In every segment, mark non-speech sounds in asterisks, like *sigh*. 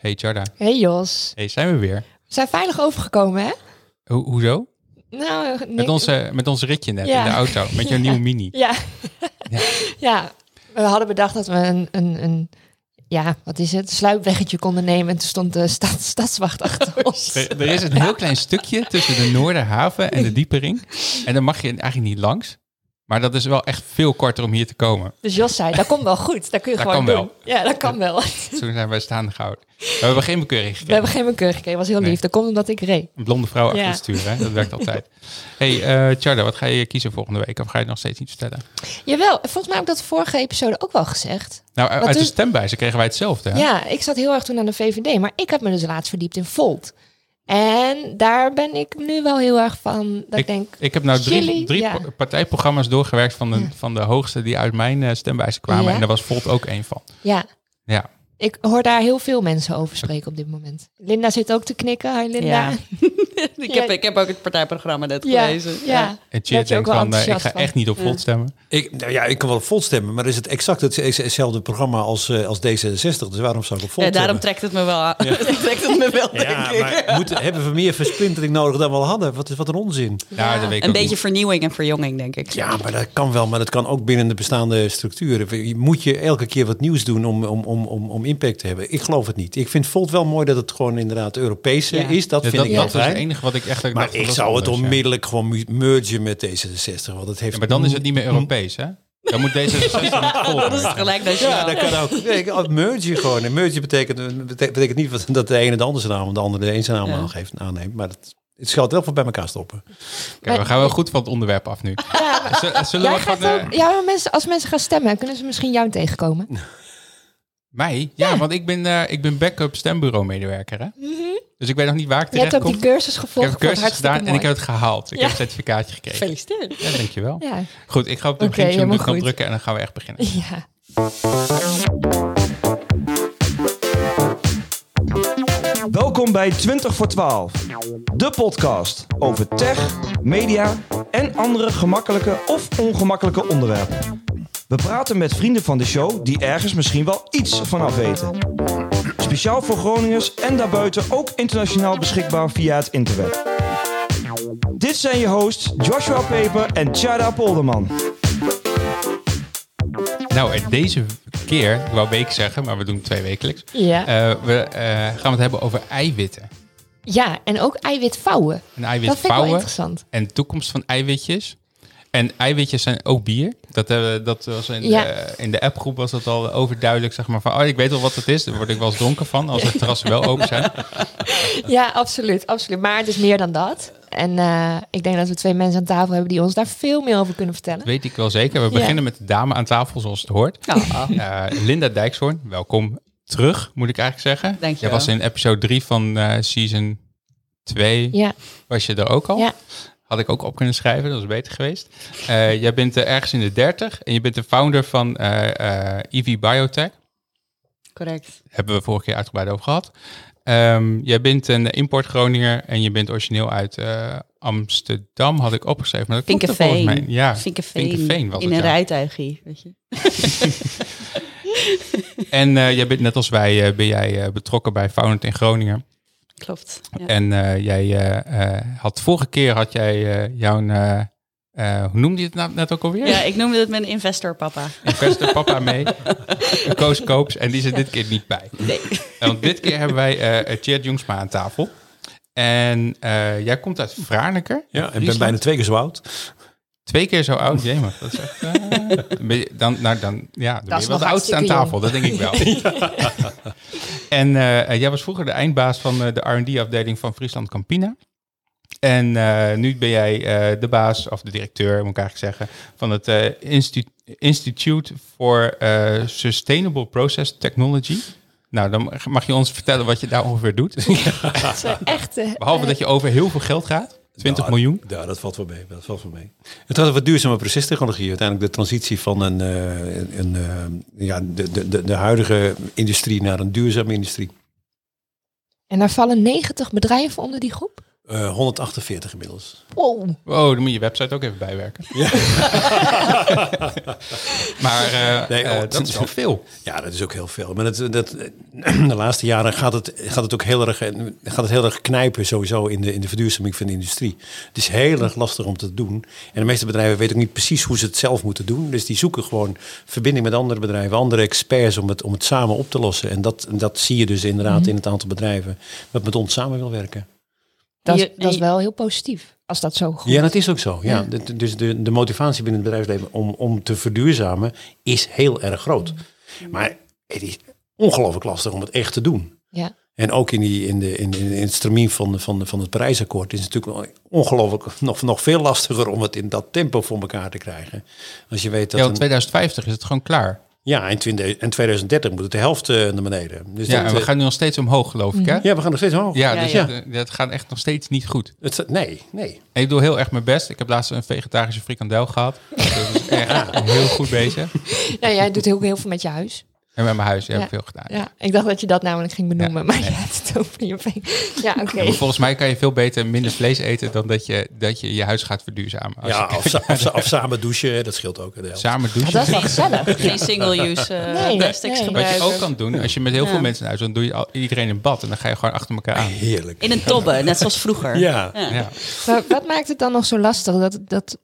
Hey Charda. Hey Jos. Hey, zijn we weer. We zijn veilig overgekomen, hè? Ho hoezo? Nou, Met niks- ons, eh, met ons ritje net Ja. in de auto. Met jouw *laughs* nieuwe mini. Ja. Ja. *laughs* ja. we hadden bedacht dat we een, een, een ja, wat is het, sluipweggetje konden nemen. En toen stond de stad, *laughs* stadswacht achter ons. Er, er is een heel klein stukje tussen de Noorderhaven en de Diepering. En daar mag je eigenlijk niet langs. Maar dat is wel echt veel korter om hier te komen. Dus Jos zei, dat komt wel goed. Dat kun je Dat gewoon kan doen. Ja, dat kan wel. Toen zijn wij staande gehouden. We hebben geen bekeuring We gekregen. hebben geen bekeur gekregen. was heel Nee. lief. Dat komt omdat ik reed. Een blonde vrouw Ja. het stuur, hè? dat werkt altijd. hey, Charda, wat ga je kiezen volgende week? Of ga je het nog steeds niet vertellen? Jawel, volgens mij heb ik dat de vorige episode ook wel gezegd. Nou, uit de is- stembijzen kregen wij hetzelfde. Hè? Ja, ik zat heel erg toen aan de VVD. Maar ik heb me dus laatst verdiept in Volt. En daar ben ik nu wel heel erg van. Dat ik, denk, Ik heb nou drie, drie ja. pa- partijprogramma's doorgewerkt van de, Ja. van de hoogste die uit mijn uh, stemwijze kwamen. Ja? En daar was Volt ook één van. ja, Ja. Ik hoor daar heel veel mensen over spreken op dit moment. Linda zit ook te knikken. Hi Linda. Ja. *laughs* ik, heb, ik heb ook het partijprogramma net Ja, gelezen. ja. En denkt wel van, eh, ik ga van. echt niet op Volt stemmen. Ik, nou ja, ik kan wel vol stemmen, maar is het exact het- hetzelfde programma als, eh, als D66? Dus waarom zou ik op vol Ja, daarom stemmen? trekt het me wel aan. *laughs* trekt het me wel, Ja, denk ik. maar moeten, hebben we meer versplintering nodig dan we al hadden? Wat, is, wat een onzin. Ja, dat weet ik Een beetje niet. vernieuwing en verjonging, denk ik. Ja, maar dat kan wel, maar dat kan ook binnen de bestaande structuren. Je Moet je elke keer wat nieuws doen om, om, om, om, om impact te hebben? Ik geloof het niet. Ik vind Volt wel mooi dat het gewoon inderdaad Europees eh, Ja. is. Dat Ja, vind dat, ik dat wel was het enige wat ik echt... Maar ik dat is zou het anders, ja. onmiddellijk gewoon mergen met D66. Want het heeft Ja, maar dan is het niet meer Europees, hè? Dan moet deze 66 met Volt Dat is gelijk Ja, dat kan ook. Nee, ik- merge gewoon. En merge betekent, betekent, betekent niet wat- dat de ene de andere zijn naam, en de andere de een zijn naam Ja. aangeeft, aanneemt. Maar het, het schuilt wel voor bij elkaar stoppen. Oké, we gaan wel goed van het onderwerp af nu. Ja, maar- Zullen- we gaat gewoon... eh, ook, ja, maar mensen, als mensen gaan stemmen, kunnen ze misschien jou tegenkomen. *laughs* Mij? Ja, want ik ben, eh, ik ben backup stembureau medewerker, hè? Dus ik weet nog niet waar ik Mhm. Je hebt terecht ook die cursus Ik gevolgd. heb een cursus gedaan en ik heb het gehaald. Ik Ja. heb een certificaatje gekregen. Gefeliciteerd. Ja, dankjewel. Ja. Goed, ik ga op de knop goed. drukken en dan gaan we echt beginnen. ja. Welkom bij 20 voor 12, de podcast over tech, media en andere gemakkelijke of ongemakkelijke onderwerpen. We praten met vrienden van de show die ergens misschien wel iets vanaf weten. Speciaal voor Groningers en daarbuiten ook internationaal beschikbaar via het interweb. Dit zijn je hosts Joshua Peper en Chada Polderman. Nou, en deze keer, ik wou week zeggen, maar we doen het twee wekelijks. Ja. Eh, we eh, gaan het hebben over eiwitten. ja, en ook eiwitvouwen. En Dat vind ik wel eiwitvouwen interessant. en de toekomst van eiwitjes. En eiwitjes zijn ook bier. Dat, eh, dat was in, Ja. de, in de appgroep was dat al overduidelijk. Zeg maar van, oh, ik weet wel wat het is. Daar word ik wel eens dronken van als de terrassen wel open zijn. *laughs* Ja, absoluut, absoluut. Maar het is meer dan dat. En eh, ik denk dat we twee mensen aan tafel hebben die ons daar veel meer over kunnen vertellen. Dat weet ik wel zeker. We Ja. beginnen met de dame aan tafel, zoals het hoort. Eh, Linda Dijkshoorn, welkom terug, moet ik eigenlijk zeggen. Dank je Jij was in episode 3 van eh, season 2, Ja, was je er ook al. ja. Had ik ook op kunnen schrijven, dat was beter geweest. Eh, jij bent eh, ergens in de 30 en je bent de founder van eh eh EV Biotech. Correct. Hebben we vorige keer uitgebreid over gehad. Ehm, jij bent een import Groninger en je bent origineel uit Amsterdam, had ik opgeschreven. Maar dat mij. Ja, Vinkeveen. Vinkeveen was In het, een ja. rijtuigie, weet je. *laughs* En jij bent net als wij ben jij betrokken bij Founded in Groningen. Klopt. Ja. En eh, jij eh, eh, had vorige keer had jij eh, jouw eh, eh, hoe noemde je het nou net ook alweer? ja, ik noemde het mijn investor papa. Investor papa mee. *laughs* Koos Koops. En die er dit keer niet bij. Nee. En Want dit keer hebben wij eh Tjeerd Jongsma aan tafel. En eh, jij komt uit Franeker. Ja, en ben bijna twee keer zo oud. Twee keer zo oud, jemig. Dat is echt, eh, dan, nou, dan, ja, dan ben is je wel de oudste aan tafel, dat denk ik wel. *laughs* En eh, jij was vroeger de eindbaas van eh, de R&D-afdeling van Friesland Campina. En eh, nu ben jij eh, de baas, of de directeur, moet ik eigenlijk zeggen, van het eh, Insti- Institute for eh, Sustainable Process Technology. Nou, dan mag je ons vertellen wat je daar ongeveer doet. *laughs* Dat is echt... eh, Behalve dat je over heel veel geld gaat, 20 Nou, miljoen. Ja, dat valt wel mee. Dat valt wel mee. Het gaat over duurzame procestechnologie. Uiteindelijk de transitie van een, eh, een, een, eh, ja, de, de, de, de huidige industrie naar een duurzame industrie. En daar vallen 90 bedrijven onder die groep? Eh, 148 inmiddels. Wow. Oh, dan moet je je website ook even bijwerken. *laughs* maar eh, Nee, eh, oh, dat is wel veel. Ja, dat is ook heel veel. Maar dat, dat, *clears throat* de laatste jaren gaat het, gaat het ook heel erg, gaat het heel erg knijpen sowieso in de, in de verduurzaming van de industrie. Het is heel erg lastig om te doen. En de meeste bedrijven weten ook niet precies hoe ze het zelf moeten doen. Dus die zoeken gewoon verbinding met andere bedrijven, andere experts om het, om het samen op te lossen. En dat, dat zie je dus inderdaad in het aantal bedrijven dat met ons samen wil werken. Dat, Je- dat is wel heel positief. Als dat zo goed Ja, dat is ook zo. Ja. Dus de, de motivatie binnen het bedrijfsleven om, om te verduurzamen is heel erg groot. Maar het is ongelooflijk lastig om het echt te doen. Ja. En ook in, die, in, de, in, in, in het stramien van, van, van het Parijsakkoord is het natuurlijk wel ongelooflijk nog, nog veel lastiger om het in dat tempo voor elkaar te krijgen. Als je weet dat. Ja, in een- 2050 is het gewoon klaar. Ja, in, 20, in 2030 moet het de helft eh, naar beneden. Dus Ja, dat, en we eh, gaan nu nog steeds omhoog, geloof ik, hè? ja, we gaan nog steeds omhoog. Ja, Ja, dus ja. Het gaat echt nog steeds niet goed. Het, nee, nee. En ik doe heel erg mijn best. Ik heb laatst een vegetarische frikandel gehad. Dat is echt heel goed bezig. Ja, jij doet heel, heel veel met je huis. En met mijn huis heb Ja. ik veel gedaan. Ja, ik dacht dat je dat namelijk ging benoemen, Ja, maar nee. je hebt het over je vee. Ja, oké. Volgens mij kan je veel beter minder vlees eten dan dat je dat je, je huis gaat verduurzamen. Als Ja, je of, sa- of, sa- of samen douchen, dat scheelt ook. de helft. samen douchen. dat is wel gezellig. Geen single-use eh Nee, plastics nee. Wat je gebruiken. ook kan doen, als je met heel veel mensen huis dan doe je al, iedereen in bad en dan ga je gewoon achter elkaar aan. Heerlijk. In een tobbe, net zoals vroeger. Ja. Ja. Maar wat maakt het dan nog zo lastig? Dat, dat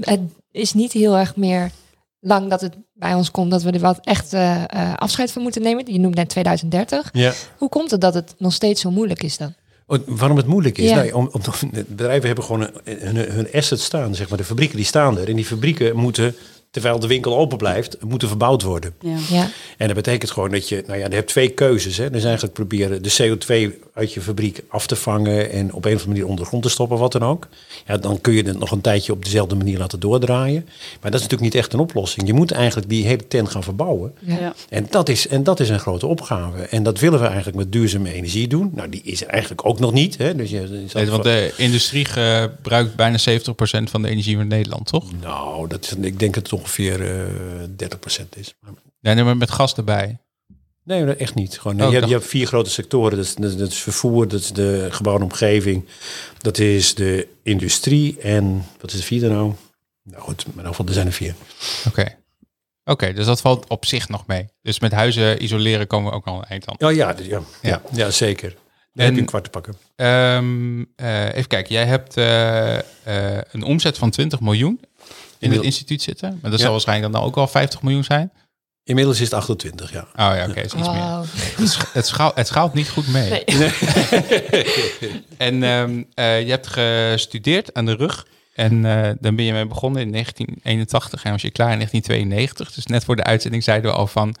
het is niet heel erg meer lang dat het bij ons komt dat we er wat echt eh, eh, afscheid van moeten nemen. Je noemt net 2030. Ja. Hoe komt het dat het nog steeds zo moeilijk is dan? Oh, Waarom het moeilijk is? Ja. Om, om, *laughs* bedrijven hebben gewoon hun, hun assets staan, zeg maar. De fabrieken die staan er. En die fabrieken moeten, terwijl de winkel open blijft, moeten verbouwd worden. Ja. Ja, En dat betekent gewoon dat je, nou ja, je hebt twee keuzes. Hè. Dus eigenlijk proberen de CO2 uit je fabriek af te vangen en op een of andere manier onder de grond te stoppen, wat dan ook. Ja, dan kun je het nog een tijdje op dezelfde manier laten doordraaien. Maar dat is natuurlijk niet echt een oplossing. Je moet eigenlijk die hele tent gaan verbouwen. ja. En dat, is, en dat is een grote opgave. En dat willen we eigenlijk met duurzame energie doen. Nou, die is er eigenlijk ook nog niet. Hè. Dus je, Nee, want de industrie gebruikt bijna 70% van de energie van Nederland, toch? Nou, dat is, ik denk dat het ongeveer eh 30% is. Maar- Nee, nee, maar met gas erbij. Nee, echt niet. Gewoon, Oh, je, hebt, je hebt vier grote sectoren. Dat is, dat, is- is vervoer, dat is de gebouwde omgeving. Dat is de industrie en wat is de vierde nou? Nou goed, maar in ieder geval, er zijn er vier. Oké. Oké, dus dat valt op zich nog mee. Dus met huizen isoleren komen we ook al een eind aan. Oh ja, ja, ja. Ja. ja, zeker. Dan En- heb je een kwart te pakken. Ehm, eh, even kijken, jij hebt eh, eh, een omzet van 20 miljoen in het instituut zitten. Maar dat Ja. zal waarschijnlijk dan ook wel 50 miljoen zijn. Inmiddels is het 28, ja. Oh ja, oké, is iets meer. Wauw. Het, schaalt, het schaalt niet goed mee. Nee. *laughs* En ehm, eh, je hebt gestudeerd aan de rug. En eh, dan ben je mee begonnen in 1981 en was je klaar in 1992. Dus net voor de uitzending zeiden we al van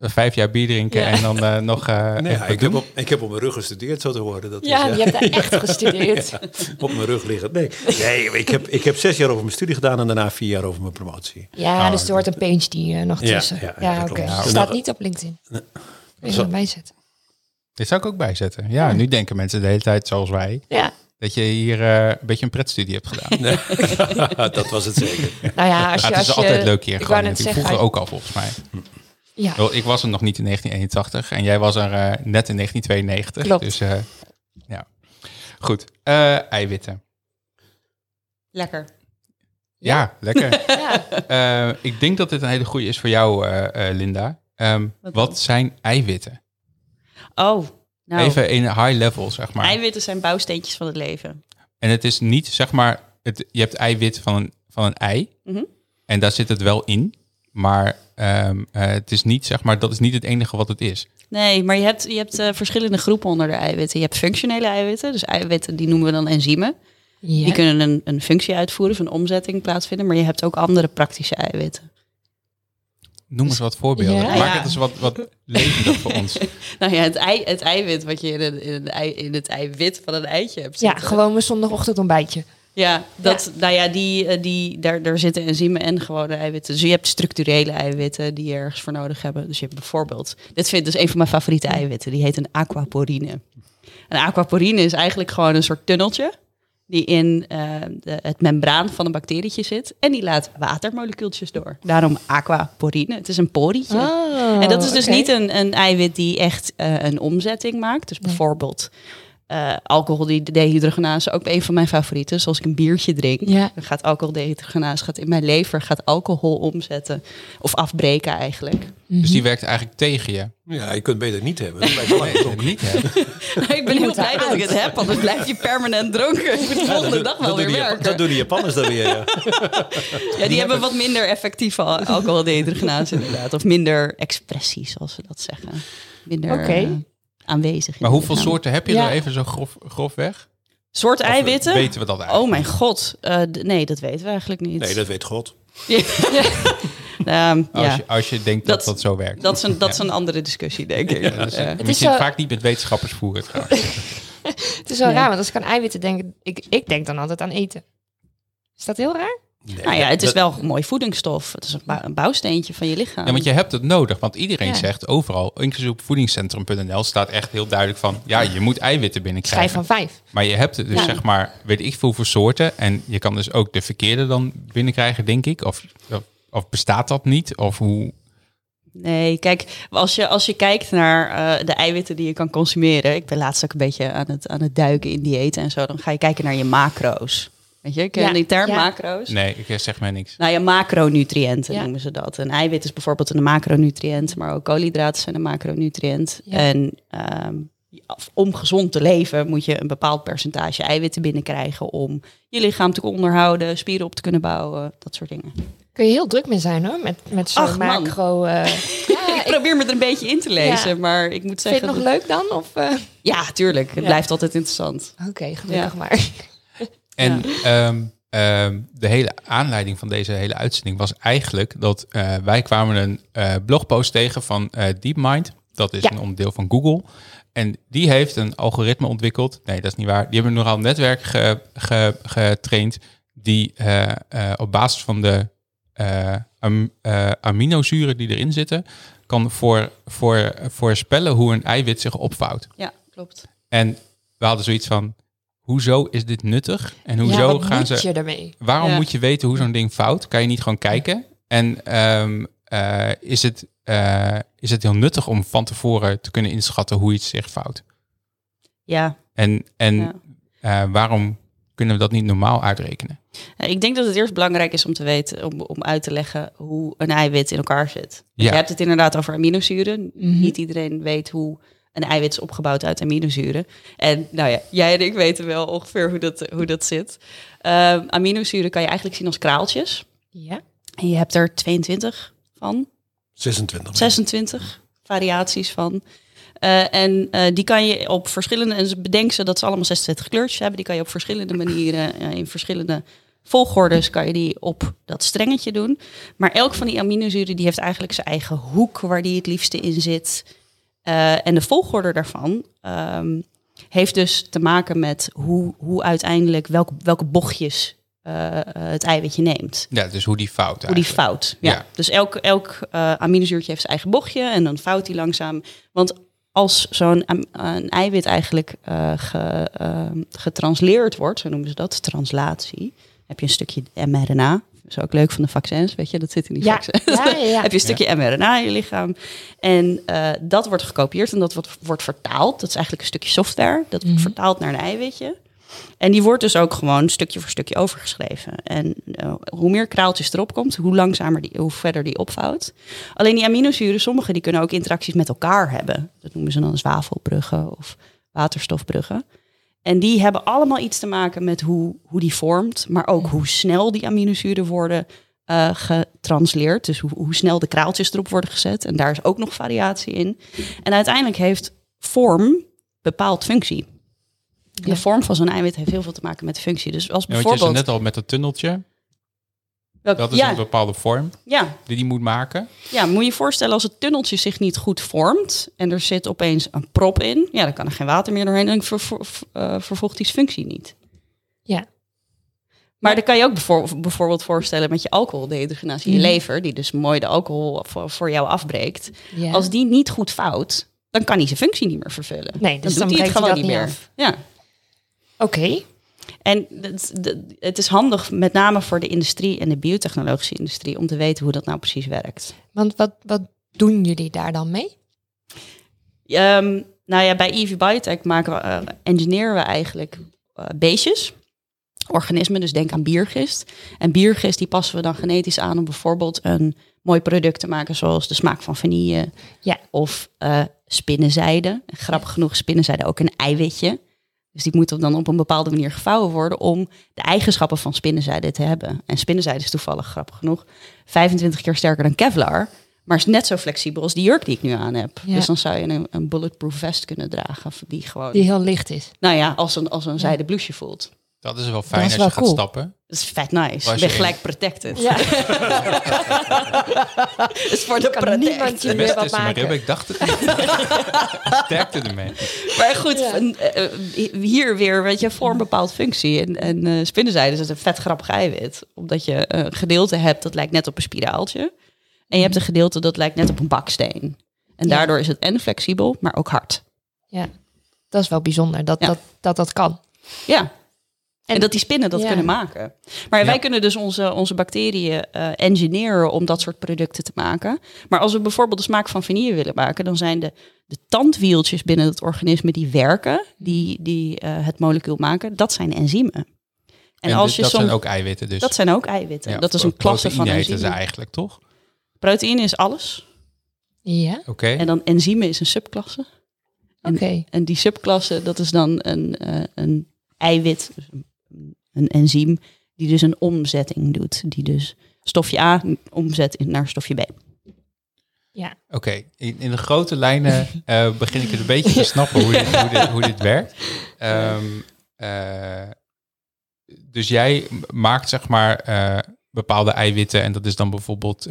vijf jaar bier drinken Ja. en dan eh, nog eh Nee, ja, ik, heb op, ik heb op mijn rug gestudeerd, zo te horen. Dat Ja, is, je hebt daar *laughs* echt gestudeerd. *laughs* op mijn rug liggen. Nee, nee ik, heb, ik heb zes jaar over mijn studie gedaan en daarna vier jaar over mijn promotie. Ja, Oh, dus er hoort een PhD eh, nog Ja, tussen. ja, Ja, ja, oké. Ja. staat niet op LinkedIn. Kun je Zo. erbij zetten. Dit zou ik ook bijzetten. Ja, nu denken mensen de hele tijd zoals wij. Ja. Dat je hier eh, een beetje een pretstudie hebt gedaan. *laughs* dat was het zeker. Nou ja, als Ja, je, het is als je, altijd leuk hier. Ik Gewoon wou net natuurlijk. zeggen, Vroeger ook al volgens mij. Ja, Wel, Ik was er nog niet in 1981 en jij was er eh, net in 1992. Klopt. Dus eh, ja. Goed. Eh, eiwitten. Lekker. Ja, lekker. *laughs* ja. Eh, ik denk dat dit een hele goede is voor jou, eh, eh, Linda. Ehm, Wat zijn eiwitten? Oh, nou, Even in high level, zeg maar. eiwitten zijn bouwsteentjes van het leven. En het is niet, zeg maar, het, je hebt eiwit van een, van een ei. Mhm. En daar zit het wel in. Maar ehm, eh, het is niet, zeg maar, dat is niet het enige wat het is. Nee, maar je hebt, je hebt eh, verschillende groepen onder de eiwitten. Je hebt functionele eiwitten, dus eiwitten die noemen we dan enzymen. Die kunnen een, een functie uitvoeren, of een omzetting plaatsvinden. Maar je hebt ook andere praktische eiwitten. Noem eens wat voorbeelden. Ja. Maak Ja. het eens wat, wat levendig voor ons. *laughs* Nou ja, het, ei, het eiwit wat je in, een, in, een ei, in het eiwit van een eitje hebt ja, gewoon mijn zondagochtend ontbijtje. Ja, dat, Nou ja die, eh, die, daar, daar zitten enzymen en gewone eiwitten. Dus je hebt structurele eiwitten die je ergens voor nodig hebben. Dus je hebt bijvoorbeeld, dit vind ik dus een van mijn favoriete eiwitten. Die heet een aquaporine. Een aquaporine is eigenlijk gewoon een soort tunneltje die in eh, de, het membraan van een bacterietje zit. En die laat watermolecuultjes door. Daarom aquaporine. Het is een porietje. Oh, En dat is dus niet een, een eiwit die echt eh, een omzetting maakt. Dus bijvoorbeeld eh alcoholdehydrogenase ook een van mijn favorieten. Dus als ik een biertje drink, Ja. dan gaat alcoholdehydrogenase gaat in mijn lever gaat alcohol omzetten of afbreken eigenlijk. Dus die werkt eigenlijk tegen je. Ja, je kunt het beter niet hebben. *laughs* Dat Nee, niet, *laughs* ik ben heel blij dat ik het heb, anders blijf je permanent dronken. Ik moet de volgende dag wel dat, weer die, Jap- werken. dat doen die Japanners dan weer, ja. *laughs* Ja, die, hebben wat minder effectieve al- alcoholdehydrogenase inderdaad. Of minder expressie, zoals ze dat zeggen. Minder Oké. eh, aanwezig. Maar het hoeveel lichaam. soorten heb je Ja. er even zo grof, grofweg? Soort Of, eh, eiwitten? Weten we dat eigenlijk? Oh mijn god. Eh, nee, dat weten we eigenlijk niet. Nee, dat weet God. *laughs* Ehm, Als, ja, je, als je denkt dat dat, Dat- zo werkt. dat is een, dat is een andere discussie, denk ik. Ja, dat is, Ja. is zo- vaak niet met wetenschappers voeren. *laughs* Het is wel Nee. raar, want als ik aan eiwitten denk, ik, ik denk dan altijd aan eten. Is dat heel raar? Nee, Nou ja, het is wel een mooi voedingsstof. Het is een, bou- een bouwsteentje van je lichaam. Ja, want je hebt het nodig. Want iedereen Ja. zegt overal, inclusief op voedingscentrum.nl, staat echt heel duidelijk van, ja, je moet eiwitten binnenkrijgen. van vijf. Maar je hebt het dus Ja. zeg maar, weet ik veel voor soorten. En je kan dus ook de verkeerde dan binnenkrijgen, denk ik. Of, of, of bestaat dat niet? Of hoe... Nee, kijk, als je, als je kijkt naar eh, de eiwitten die je kan consumeren. Ik ben laatst ook een beetje aan het, aan het duiken in diëten en zo. Dan ga je kijken naar je macro's. Weet je, ken je Ja, die term ja. macro's? Nee, ik zeg mij niks. Nou ja, macronutriënten Ja. noemen ze dat. Een eiwit is bijvoorbeeld een macronutriënt, maar ook koolhydraten zijn een macronutriënt. Ja. En ehm, om gezond te leven moet je een bepaald percentage eiwitten binnenkrijgen om je lichaam te onderhouden, spieren op te kunnen bouwen, dat soort dingen. Kun je heel druk mee zijn hoor, met, met zo'n macro... eh, *laughs* ja, ik ik probeer me er een beetje in te lezen, Ja. maar ik moet vind je zeggen... het nog dat- leuk dan? Of, eh? Ja, tuurlijk. Het Ja. blijft altijd interessant. Oké, gelukkig Ja. maar. En ehm, ehm, de hele aanleiding van deze hele uitzending was eigenlijk dat eh, wij kwamen een eh, blogpost tegen van eh, DeepMind. Dat is Ja. een onderdeel van Google. En die heeft een algoritme ontwikkeld. Nee, dat is niet waar. Die hebben een nogal netwerk ge- ge- getraind. Die op basis van de am- aminozuren die erin zitten, kan voor, voor, voorspellen hoe een eiwit zich opvouwt. Ja, klopt. En we hadden zoiets van, hoezo is dit nuttig? En hoezo ja, wat gaan moet ze... je ermee? Waarom Ja. moet je weten hoe zo'n ding fout? Kan je niet gewoon kijken? En ehm, eh, is, het, eh, is het heel nuttig om van tevoren te kunnen inschatten hoe iets zich fout? Ja, En, en Ja. eh, waarom kunnen we dat niet normaal uitrekenen? Ik denk dat het eerst belangrijk is om te weten, om, om uit te leggen hoe een eiwit in elkaar zit. Ja. Je hebt het inderdaad over aminozuren. Mhm. Niet iedereen weet hoe een eiwit is opgebouwd uit aminozuren. En nou ja, jij en ik weten wel ongeveer hoe dat, hoe dat zit. Ehm, aminozuren kan je eigenlijk zien als kraaltjes. Ja. En je hebt er 22 van, 26. 26 variaties van. Eh, en eh, die kan je op verschillende, en ze bedenken ze dat ze allemaal 26 kleurtjes hebben, die kan je op verschillende manieren, eh, in verschillende volgordes, kan je die op dat strengetje doen. Maar elk van die aminozuren die heeft eigenlijk zijn eigen hoek waar die het liefste in zit. Eh, en de volgorde daarvan ehm, heeft dus te maken met hoe, hoe uiteindelijk, welke, welke bochtjes eh, het eiwitje neemt. Ja, dus hoe die fout Hoe die fout. Ja. Ja. Dus elk, elk aminozuurtje heeft zijn eigen bochtje en dan fout die langzaam. Want als zo'n eiwit eigenlijk ge, getransleerd wordt, zo noemen ze dat, translatie, heb je een stukje mRNA. Dat is ook leuk van de vaccins, weet je, dat zit in die Ja. vaccins. Ja, ja, ja. *laughs* heb je een stukje mRNA in je lichaam. En eh, dat wordt gekopieerd en dat wordt, wordt vertaald. Dat is eigenlijk een stukje software. Dat wordt Mhm. vertaald naar een eiwitje. En die wordt dus ook gewoon stukje voor stukje overgeschreven. En eh, hoe meer kraaltjes erop komt, hoe langzamer die, hoe verder die opvouwt. Alleen die aminozuren, sommige die kunnen ook interacties met elkaar hebben. Dat noemen ze dan zwavelbruggen of waterstofbruggen. En die hebben allemaal iets te maken met hoe, hoe die vormt, maar ook hoe snel die aminozuren worden eh, getransleerd. Dus hoe, hoe snel de kraaltjes erop worden gezet. En daar is ook nog variatie in. En uiteindelijk heeft vorm bepaald functie. De Ja. vorm van zo'n eiwit heeft heel veel te maken met de functie. Dus als Ja, want je zei bijvoorbeeld... net al met dat tunneltje. Dat is ja, een bepaalde vorm ja, die die moet maken. ja, moet je je voorstellen als het tunneltje zich niet goed vormt... en er zit opeens een prop in... ja, dan kan er geen water meer doorheen... en dan ver, ver- eh, vervolgt die functie niet. Ja. Maar dan kan je ook bijvoor- bijvoorbeeld voorstellen met je alcoholdehydrogenase in je Mhm. lever... die dus mooi de alcohol voor, voor jou afbreekt. ja. Als die niet goed fout, dan kan hij zijn functie niet meer vervullen. Nee, dus dan dan doet hij het gewoon dat niet niet meer. af. Ja. Oké. En het, is handig, met name voor de industrie en de biotechnologische industrie, om te weten hoe dat nou precies werkt. Want wat, wat doen jullie daar dan mee? Ehm, Nou ja, bij EV Biotech maken we, eh, engineeren we eigenlijk eh, beestjes, organismen. Dus denk aan biergist. En biergist die passen we dan genetisch aan om bijvoorbeeld een mooi product te maken, zoals de smaak van vanille Ja. of eh spinnenzijde. Grappig genoeg, spinnenzijde ook een eiwitje. Dus die moeten dan op een bepaalde manier gevouwen worden om de eigenschappen van spinnenzijde te hebben. En spinnenzijde is toevallig, grappig genoeg, 25 keer sterker dan Kevlar. Maar is net zo flexibel als die jurk die ik nu aan heb. Ja. Dus dan zou je een, een bulletproof vest kunnen dragen. Die gewoon, Die heel licht is. nou ja, als een, als een zijde blouseje voelt. Dat is wel fijn is als wel je gaat stappen. Dat is vet nice. Bent in- gelijk protected. Ja. *laughs* is voor de Kan protect. niemand je meer wat maken. Ik dacht het niet. *laughs* Sterkte ermee. Maar goed, Ja. eh, eh, hier weer, weet je, voor een bepaald functie. En, en eh spinnenzijde is een vet grappig eiwit. Omdat je een gedeelte hebt dat lijkt net op een spiraaltje. En je hebt een gedeelte dat lijkt net op een baksteen. En Ja. daardoor is het en flexibel, maar ook hard. Ja, dat is wel bijzonder dat Ja. dat, dat, dat kan. Ja. En, En- dat die spinnen dat Ja. kunnen maken. Maar wij kunnen dus onze, onze bacteriën eh engineeren om dat soort producten te maken. Maar als we bijvoorbeeld de smaak van vanille willen maken, dan zijn de, de tandwieltjes binnen het organisme die werken, die, die eh, het molecuul maken, dat zijn enzymen. En, En, als dit- je dat soms, zijn ook eiwitten dus. dat zijn ook eiwitten. Ja, dat is een klasse van proteïne heten enzymen. ze eigenlijk, toch? Proteïne is alles. Ja, Oké. En dan enzymen is een subklasse. oké. En, en die subklasse, dat is dan een, eh, een eiwit, dus een, een enzym, die dus een omzetting doet. Die dus stofje A omzet in- naar stofje B. Ja, Oké, in, in de grote lijnen *laughs* eh, begin ik het een beetje te snappen hoe dit, hoe dit, hoe dit werkt. *laughs* Ehm, eh, dus jij maakt zeg maar eh, bepaalde eiwitten en dat is dan bijvoorbeeld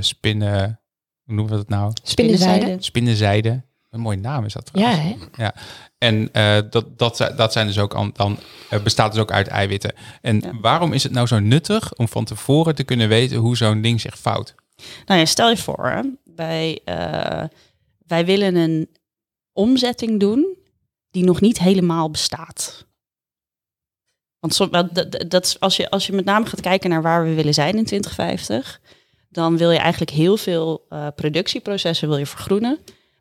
spinnen, hoe noemen we dat nou? spinnenzijde. Spinnenzijde. Een mooie naam is dat Ja, trouwens. hè? En eh, dat, dat, dat zijn dus ook an- dan, bestaat dus ook uit eiwitten. En Ja. waarom is het nou zo nuttig om van tevoren te kunnen weten hoe zo'n ding zich vouwt? Nou ja, stel je voor, hè, wij, eh, wij willen een omzetting doen die nog niet helemaal bestaat. Want som- dat, als, je, als je met name gaat kijken naar waar we willen zijn in 2050, dan wil je eigenlijk heel veel eh, productieprocessen wil je vergroenen.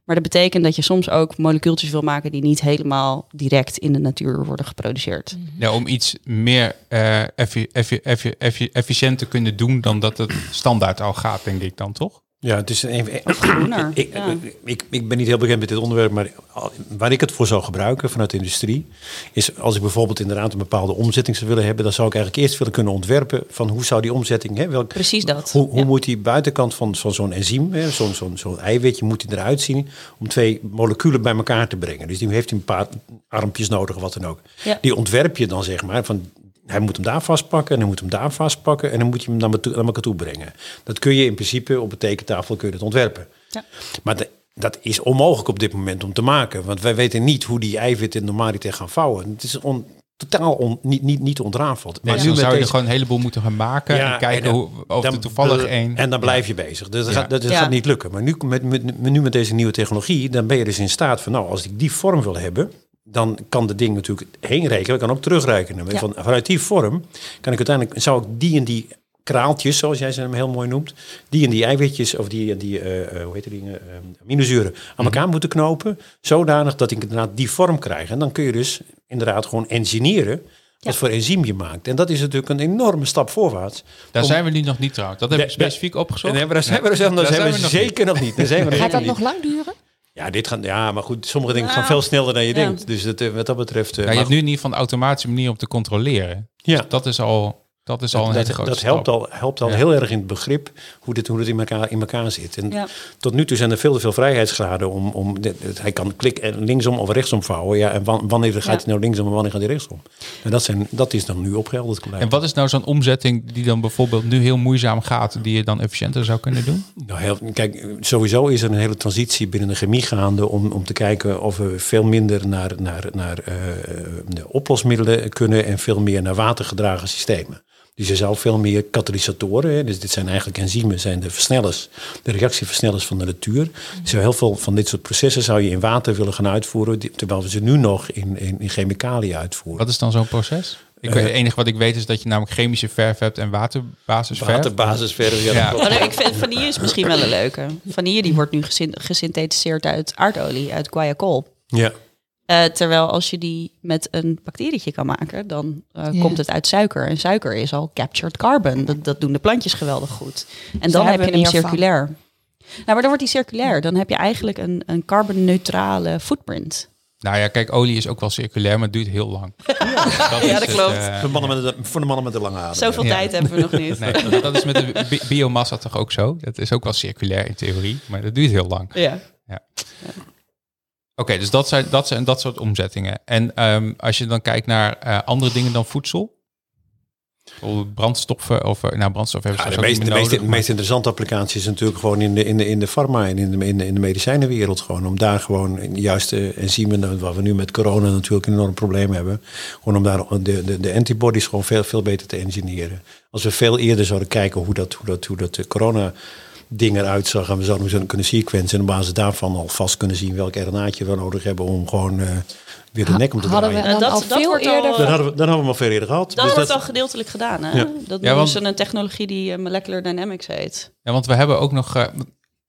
Maar dat betekent dat je soms ook molecuultjes wil maken die niet helemaal direct in de natuur worden geproduceerd. Ja, om iets meer eh, effi- effi- effi- effi- efficiënt te kunnen doen dan dat het standaard al gaat, denk ik dan toch? Ja, het is een, Groener. ik, ja. ik, ik ben niet heel bekend met dit onderwerp, maar waar ik het voor zou gebruiken vanuit de industrie, is als ik bijvoorbeeld inderdaad een bepaalde omzetting zou willen hebben, dan zou ik eigenlijk eerst willen kunnen ontwerpen van hoe zou die omzetting, hè, welk, Precies dat. hoe, hoe Ja. moet die buitenkant van, van zo'n enzym, hè, zo'n zo'n zo'n eiwitje, moet die eruit zien om twee moleculen bij elkaar te brengen. Dus die heeft een paar armpjes nodig, of wat dan ook. Ja. Die ontwerp je dan zeg maar van hij moet hem daar vastpakken en hij moet hem daar vastpakken en dan moet je hem naar, me toe- naar elkaar toe brengen. Dat kun je in principe op een tekentafel kun je dat ontwerpen. Ja. Maar de- dat is onmogelijk op dit moment om te maken, want wij weten niet hoe die eiwitten normaliter gaan vouwen. Het is on- totaal on- niet, niet, niet ontrafeld. Maar dus nu zou je er deze- gewoon een heleboel moeten gaan maken Ja, en kijken en dan- hoe, of dan er toevallig één... En dan blijf je bezig. Dus dat, Ja. gaat, dat, dat Ja. gaat niet lukken. Maar nu met, met, nu met deze nieuwe technologie, dan ben je dus in staat van, nou, als ik die vorm wil hebben, dan kan het ding natuurlijk heen rekenen, kan ook terugrekenen. Ja. Van, vanuit die vorm kan ik uiteindelijk, zou ik die en die kraaltjes, zoals jij ze hem heel mooi noemt, die en die eiwitjes of die en die, eh, eh, hoe heet die dingen, eh, aminozuren aan elkaar moeten knopen, zodanig dat ik inderdaad die vorm krijg. En dan kun je dus inderdaad gewoon engineeren wat voor enzym je maakt. En dat is natuurlijk een enorme stap voorwaarts. Daar om- zijn we nu nog niet trouwens. Dat heb ik Nee, specifiek opgezocht. Nee, maar daar zijn we, daar zijn we, Daar zijn we we nog zeker nog niet. Daar zijn we Gaat dat niet. nog lang duren? Ja, dit gaan, ja, maar goed, sommige dingen gaan veel sneller dan je Ja. denkt. Dus dat, eh, wat dat betreft... eh, Ja, je hebt nu in ieder geval een automatische manier om te controleren. Ja. Dus dat is al, dat is al een dat, hele grote dat helpt stap. al, helpt al Ja. heel erg in het begrip hoe dit, hoe dit in, elkaar, in elkaar zit. En Ja. tot nu toe zijn er veel te veel vrijheidsgraden om... om hij kan klik en linksom of rechtsom vouwen. Ja, en wan- wanneer gaat Ja. hij nou linksom en wanneer gaat hij rechtsom? En dat, zijn, dat is dan nu opgehelderd. En wat is nou zo'n omzetting die dan bijvoorbeeld nu heel moeizaam gaat, die je dan efficiënter zou kunnen doen? Nou, heel, kijk, sowieso is er een hele transitie binnen de chemie gaande om, om te kijken of we veel minder naar, naar, naar eh, de oplosmiddelen kunnen en veel meer naar watergedragen systemen. Dus je zou veel meer katalysatoren, hè, dus dit zijn eigenlijk enzymen, zijn de versnellers, de reactieversnellers van de natuur. Dus heel veel van dit soort processen zou je in water willen gaan uitvoeren, die- terwijl we ze nu nog in, in, in chemicaliën uitvoeren. Wat is dan zo'n proces? Ik weet, het enige wat ik weet is dat je namelijk chemische verf hebt en waterbasisverf. Waterbasisverf, ja, Ja. Oh, nee, ik vind vanille is misschien wel een leuke. Vanille die wordt nu gesyn- gesynthetiseerd uit aardolie, uit guaiacol. Ja. Eh, terwijl als je die met een bacterietje kan maken, dan eh, Ja. komt het uit suiker. En suiker is al captured carbon. Dat, dat doen de plantjes geweldig goed. En dan heb je hem van. circulair. Nou, maar dan wordt die circulair. Dan heb je eigenlijk een, een carbonneutrale footprint. Nou ja, kijk, olie is ook wel circulair, maar het duurt heel lang. *laughs* Dat Ja, dat het, klopt. eh, Voor, de mannen met de, voor de mannen met de lange adem. Zoveel Ja. tijd hebben we nog niet. *laughs* nee, dat- dat is met de bi- biomassa toch ook zo? Dat is ook wel circulair in theorie, maar dat duurt heel lang. Ja. Oké, dus dat zijn, dat zijn dat soort omzettingen. En ehm, als je dan kijkt naar eh, andere dingen dan voedsel, brandstoffen of eh, nou brandstof hebben Ja, ze de, ook meest, de, meest, nodig, de meest interessante applicatie is natuurlijk gewoon in de, in de, in de pharma en in de, in de, in de medicijnenwereld. Gewoon om daar gewoon in de juiste enzymen, wat we nu met corona natuurlijk een enorm probleem hebben. Gewoon om daar de, de, de antibodies gewoon veel, veel beter te engineeren. Als we veel eerder zouden kijken hoe dat, hoe dat, hoe dat de corona ding eruit zag en we zouden hem kunnen sequencen en op basis daarvan alvast kunnen zien welk RNA'tje we nodig hebben om gewoon eh, weer de nek om te Hadden we draaien. dan Dat- al dat veel wordt al- eerder... Dan hadden, we, dan hadden we hem al veel eerder gehad. Dat Dus wordt dat- al gedeeltelijk gedaan. Hè? Ja. Dat Ja, noemen ze een technologie die eh, molecular dynamics heet. Ja, want we hebben ook nog eh,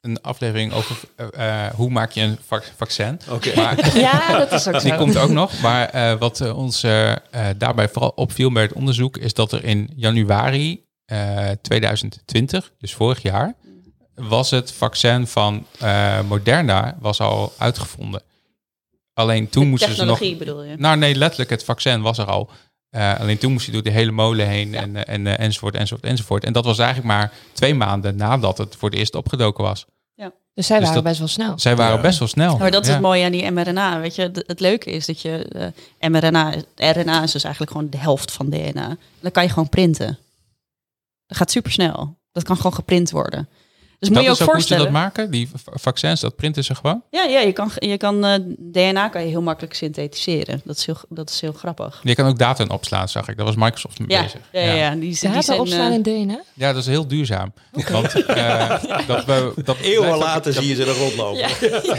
een aflevering over hoe maak je een vac- vaccin. Oké. *laughs* Ja, dat is ook die zo. komt ook nog. Maar eh, wat ons daarbij vooral opviel bij het onderzoek is dat er in januari eh, 2020, dus vorig jaar, was het vaccin van eh, Moderna was al uitgevonden. Alleen toen De moesten ze nog. technologie bedoel je? Nou nee, letterlijk, het vaccin was er al. Eh, alleen toen moest je door de hele molen heen Ja. en, eh, en, enzovoort, enzovoort, enzovoort. En dat was eigenlijk maar twee maanden nadat het voor het eerst opgedoken was. Dus zij Dus waren dat- best wel snel. Zij waren Ja. best wel snel. Maar dat is Ja. het mooie aan die mRNA. Weet je, het leuke is dat je eh, mRNA, RNA is dus eigenlijk gewoon de helft van DNA. Dan kan je gewoon printen. Dat gaat super snel. Dat kan gewoon geprint worden. Dus moet dat je ook is ook hoe ze voorstellen. dat maken, die vaccins, dat printen ze gewoon. Ja, ja, je kan, je kan eh, DNA kan je heel makkelijk synthetiseren. Dat is heel, dat is heel grappig. Je kan ook data in opslaan, zag ik. Daar was Microsoft mee Ja, bezig. ja, ja, ja. Die, die Data zijn, opslaan eh, in DNA? Ja, dat is heel duurzaam. Want eh, *laughs* dat we, dat Eeuwen later zie je ze er rondlopen. Ja.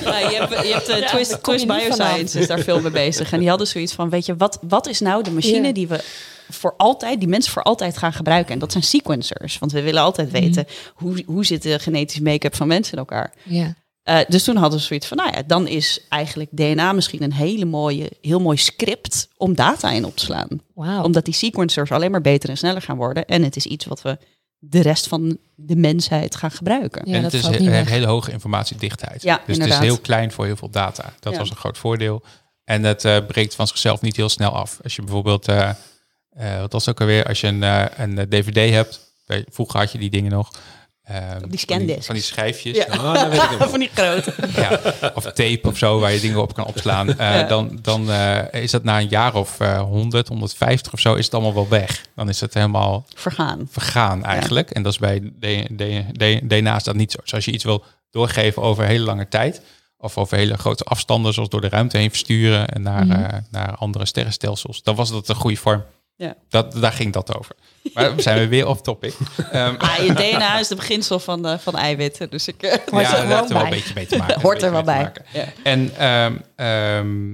Ja, je hebt, je hebt Twist, Twist Bioscience is daar veel mee bezig. En die hadden zoiets van, weet je, wat, wat is nou de machine Ja. die we voor altijd, die mensen voor altijd gaan gebruiken? En dat zijn sequencers. Want we willen altijd weten, hoe, hoe zit de genetische make-up van mensen in elkaar? Ja. Eh, dus toen hadden ze zoiets van, nou ja, dan is eigenlijk DNA misschien een hele mooie, heel mooi script om data in op te slaan. Wauw. Omdat die sequencers alleen maar beter en sneller gaan worden. En het is iets wat we de rest van de mensheid gaan gebruiken. Ja, en dat het is he- weg. hele hoge informatiedichtheid. Ja, dus het is heel klein voor heel veel data. Dat Ja. was een groot voordeel. En het eh, breekt van zichzelf niet heel snel af. Als je bijvoorbeeld, eh, eh, wat was ook alweer, als je een, eh, een eh, DVD hebt. weet je, Vroeger had je die dingen nog. eh, van scandiscs. Van die schijfjes. Ja. Ah, dat weet ik nog. *laughs* van die grote. Ja, of tape of zo, waar je dingen op kan opslaan. Eh, Ja. Dan, dan eh, is dat na een jaar of eh 100, 150 of zo, is het allemaal wel weg. Dan is het helemaal Vergaan. vergaan eigenlijk. En dat is bij D- D- D- DNA dat niet zo. Dus als je iets wil doorgeven over hele lange tijd, of over hele grote afstanden, zoals door de ruimte heen versturen en naar, Mhm. eh, naar andere sterrenstelsels, dan was dat een goede vorm. Ja. Dat, daar ging dat over. Maar we zijn we weer off topic. *laughs* Ehm, Ah, je DNA is de beginsel van, de, van eiwitten. Dus ik... eh, er ja, dat gewoon heeft er wel een beetje mee te maken. *laughs* Hoort er wel bij. Ja. En ehm, ehm,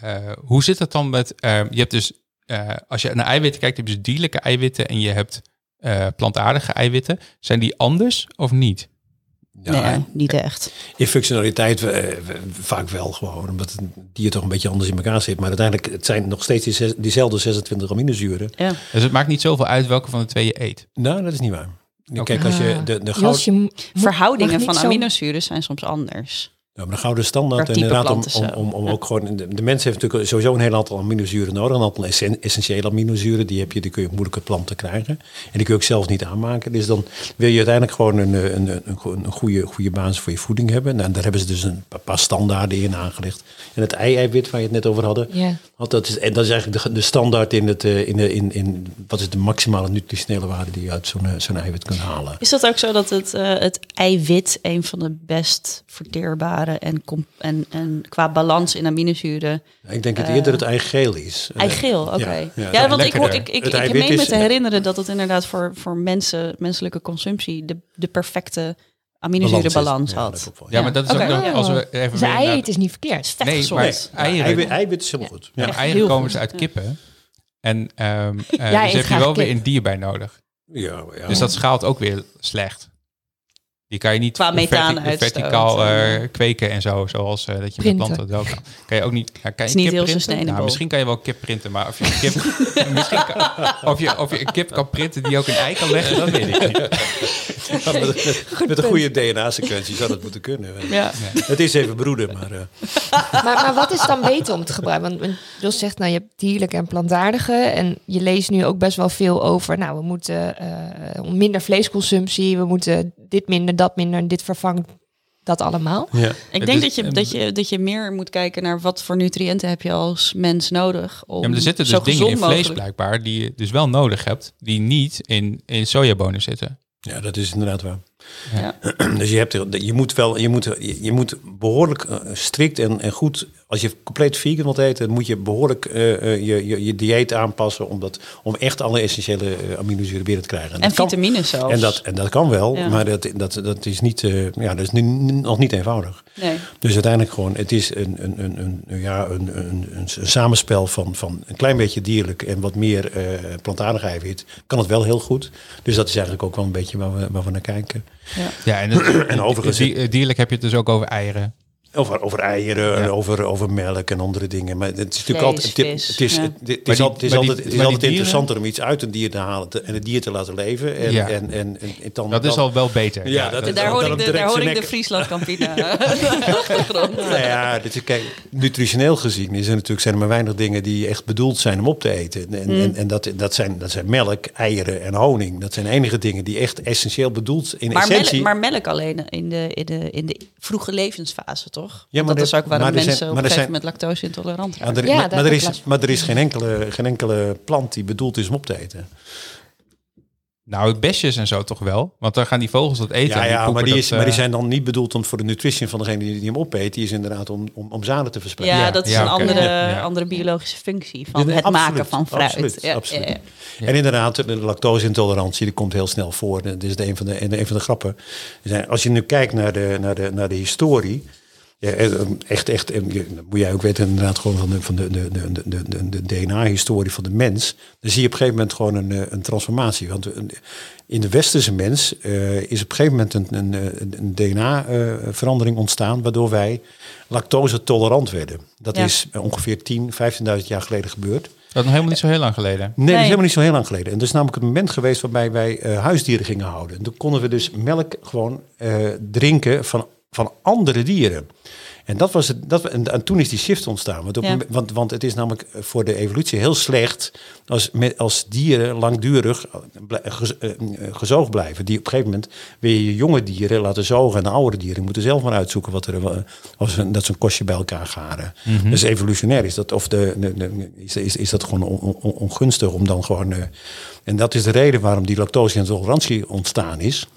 eh, hoe zit het dan met... je hebt dus, eh, als je naar eiwitten kijkt, heb je dus dierlijke eiwitten en je hebt eh, plantaardige eiwitten. Zijn die anders of niet? Ja, nee, niet echt. In functionaliteit eh, vaak wel gewoon, omdat het dier toch een beetje anders in elkaar zit. Maar uiteindelijk, het zijn nog steeds die zes- diezelfde 26 aminozuren. Ja. Dus het maakt niet zoveel uit welke van de twee je eet. Nou, dat is niet waar. Kijk, als je Ah. de, de, Jos, je Verhoudingen van aminozuren zijn soms anders. Ja, maar de gouden standaard, inderdaad om, om, om, om Ja. ook gewoon, de, de mens heeft natuurlijk sowieso een heel aantal aminozuren nodig. Een aantal essen- essentiële aminozuren, die heb je, die kun je moeilijk uit planten krijgen. En die kun je ook zelf niet aanmaken. Dus dan wil je uiteindelijk gewoon een, een, een, een, een goede, goede basis voor je voeding hebben. Nou, daar hebben ze dus een paar standaarden in aangelegd. En het ei-eiwit waar je het net over hadden, Ja. Want dat is, en dat is eigenlijk de, de standaard in, het, eh, in, de, in, in wat is de maximale nutritionele waarde die je uit zo'n eh, zo'n eiwit kunt halen. Is dat ook zo dat het, eh, het eiwit een van de best verteerbare en, en, en qua balans in aminozuren... Ik denk dat eerder het eigeel is. Eh, Eigeel, oké. ja, Ja, ja, want ik, lekkerder. ik, ik, Het ik meen me te herinneren dat het inderdaad voor, voor mensen, menselijke consumptie de, de perfecte aminozurenbalans. Ja, had. Ja, maar dat is ook nog, als we even Dus naar- is niet verkeerd. Vet Nee, maar Nee, eieren, eiwit, eiwit is helemaal goed. Ja. eieren heel komen dus uit Ja. kippen. En ehm eh, dus eet heb je wel weer een dier bij nodig. Ja, ja. Dus dat schaalt ook weer slecht. Die kan je niet Qua verti- verticaal eh, kweken en zo, zoals eh, dat je Printen. met planten wel kan. Kan je ook niet. Ja, kan je is niet kip heel printen? Nou, misschien kan je wel kip printen, maar of je een kip, *laughs* misschien kan, of je of je een kip kan printen die ook een ei kan leggen, dat weet ik niet. Ja, met, met- met een goede DNA-sequentie zou dat moeten kunnen. *laughs* Ja. Het is even broeden, maar eh, Maar, maar wat is dan beter om te gebruiken? Want- Jos zegt, nou, je hebt dierlijke en plantaardige. En je leest nu ook best wel veel over, nou, we moeten eh, minder vleesconsumptie. We moeten dit minder, dat minder. En dit vervangt dat allemaal. ja. Ik denk is- dat, je, dat, je, dat je meer moet kijken naar wat voor nutriënten heb je als mens nodig. Om Ja, maar er zitten dus zo dingen in vlees mogelijk- blijkbaar die je dus wel nodig hebt, die niet in, in sojabonen zitten. ja, dat is inderdaad waar. Ja. *clears throat* Dus je, hebt, je moet wel, je moet, je, moet behoorlijk eh, strikt en, en goed, als je compleet vegan wilt eten, moet je behoorlijk eh, eh, je, je, je dieet aanpassen om, dat, om echt alle essentiële aminozuren binnen te krijgen. En kan- vitamines zelfs. En dat, en dat kan wel, Ja. maar dat, dat, dat is, niet, ja, dat is nu nog niet eenvoudig. Nee. Dus uiteindelijk gewoon, het is een, een, een, een, ja, een, een, een, een samenspel van, van een klein beetje dierlijk en wat meer plantaardig eiwit. Kan het wel heel goed. Dus dat is eigenlijk ook wel een beetje waar we, waar we naar kijken. Ja, en, het, *clears throat* En overigens- die- dierlijk heb je het dus ook over eieren. Over, over eieren, Ja. over, over melk en andere dingen. Maar het is natuurlijk Vlees, altijd. Het, is, ja. het, is, die- die- altijd, het is altijd interessanter om iets uit een dier te halen te- en het dier te laten leven. En, Ja. en, en, en, en dan, Dat is dan- al wel beter. Ja, dat Daar hoor dan ik de, daar hoor ik de nek- Friesland Campina *laughs* *laughs* achtergrond. Nou ja, dit is, kijk, nutritioneel gezien is er natuurlijk, zijn er maar weinig dingen die echt bedoeld zijn om op te eten. En, Mm. en, en dat, dat, zijn, dat zijn melk, eieren en honing. Dat zijn de enige dingen die echt essentieel bedoeld in Maar melk, essentie. maar melk alleen in de, in, de, in de vroege levensfase, toch? Ja, maar dat er- is ook waarom zijn- mensen op een gegeven moment lactose intolerant Ja, raken. Ja, maar, daar maar er is, maar er geen enkele, geen enkele plant die bedoeld is om op te eten. Nou, besjes en zo toch wel. Want dan gaan die vogels dat eten. Ja, maar, die dat, is, maar die eh, zijn dan niet bedoeld om voor de nutrition van degene die, die hem opeet. Die is inderdaad om, om, om zaden te verspreiden. Ja, Ja, dat is ja, een andere, andere biologische functie van het absoluut, maken van fruit. absoluut, ja, absoluut. ja, ja. En inderdaad, de lactose-intolerantie die komt heel snel voor. Dat is de een van de, een van de grappen. Als je nu kijkt naar de, naar de, naar de historie. Ja, eh, echt, echt, en je- dat moet jij ook weten, inderdaad, gewoon van de, van de, de, de, de, de, DNA-historie van de mens. Dan zie je op een gegeven moment gewoon een, eh, een transformatie. Want een- in de westerse mens eh, is op een gegeven moment een, een, DNA-verandering ontstaan, waardoor wij lactose-tolerant werden. Dat Ja. is ongeveer 10, 15.000 jaar geleden gebeurd. Dat is nog helemaal niet zo heel lang geleden. Nee, dat Nee. is helemaal niet zo heel lang geleden. En dat is namelijk het moment geweest waarbij wij eh, huisdieren gingen houden. En toen konden we dus melk gewoon eh, drinken van, van andere dieren. En, dat was het, dat, en, en toen is die shift ontstaan. Want, op, Ja. want, want het is namelijk voor de evolutie heel slecht als, met, als dieren langdurig blij- gez- eh, gezoogd blijven. Die op een gegeven moment weer je jonge dieren laten zogen. En de oudere dieren moeten zelf maar uitzoeken wat er, eh, als een, dat ze een kostje bij elkaar garen. Dus evolutionair is dat, of de, de- de- is, is, is dat gewoon on- on- ongunstig om dan gewoon. eh, en dat is de reden waarom die lactose-intolerantie ontstaan is.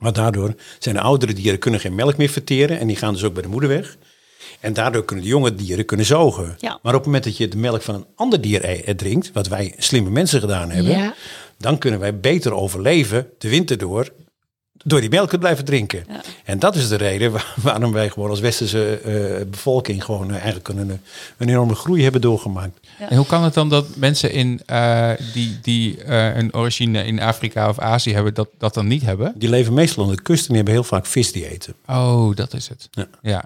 Maar daardoor zijn de oudere dieren kunnen geen melk meer verteren en die gaan dus ook bij de moeder weg. En daardoor kunnen de jonge dieren kunnen zogen. Ja. Maar op het moment dat je de melk van een ander dier e- eh, drinkt, wat wij slimme mensen gedaan hebben, Ja. dan kunnen wij beter overleven de winter door, door die melk te blijven drinken. Ja. En dat is de reden waar- *laughs* waarom wij gewoon als westerse eh, bevolking gewoon eh, eigenlijk een, een enorme groei hebben doorgemaakt. En hoe kan het dan dat mensen in, eh, die, die eh, een origine in Afrika of Azië hebben, dat, dat dan niet hebben? Die leven meestal aan de kust en die hebben heel vaak vis die eten. Oh, dat is het. Ja. ja.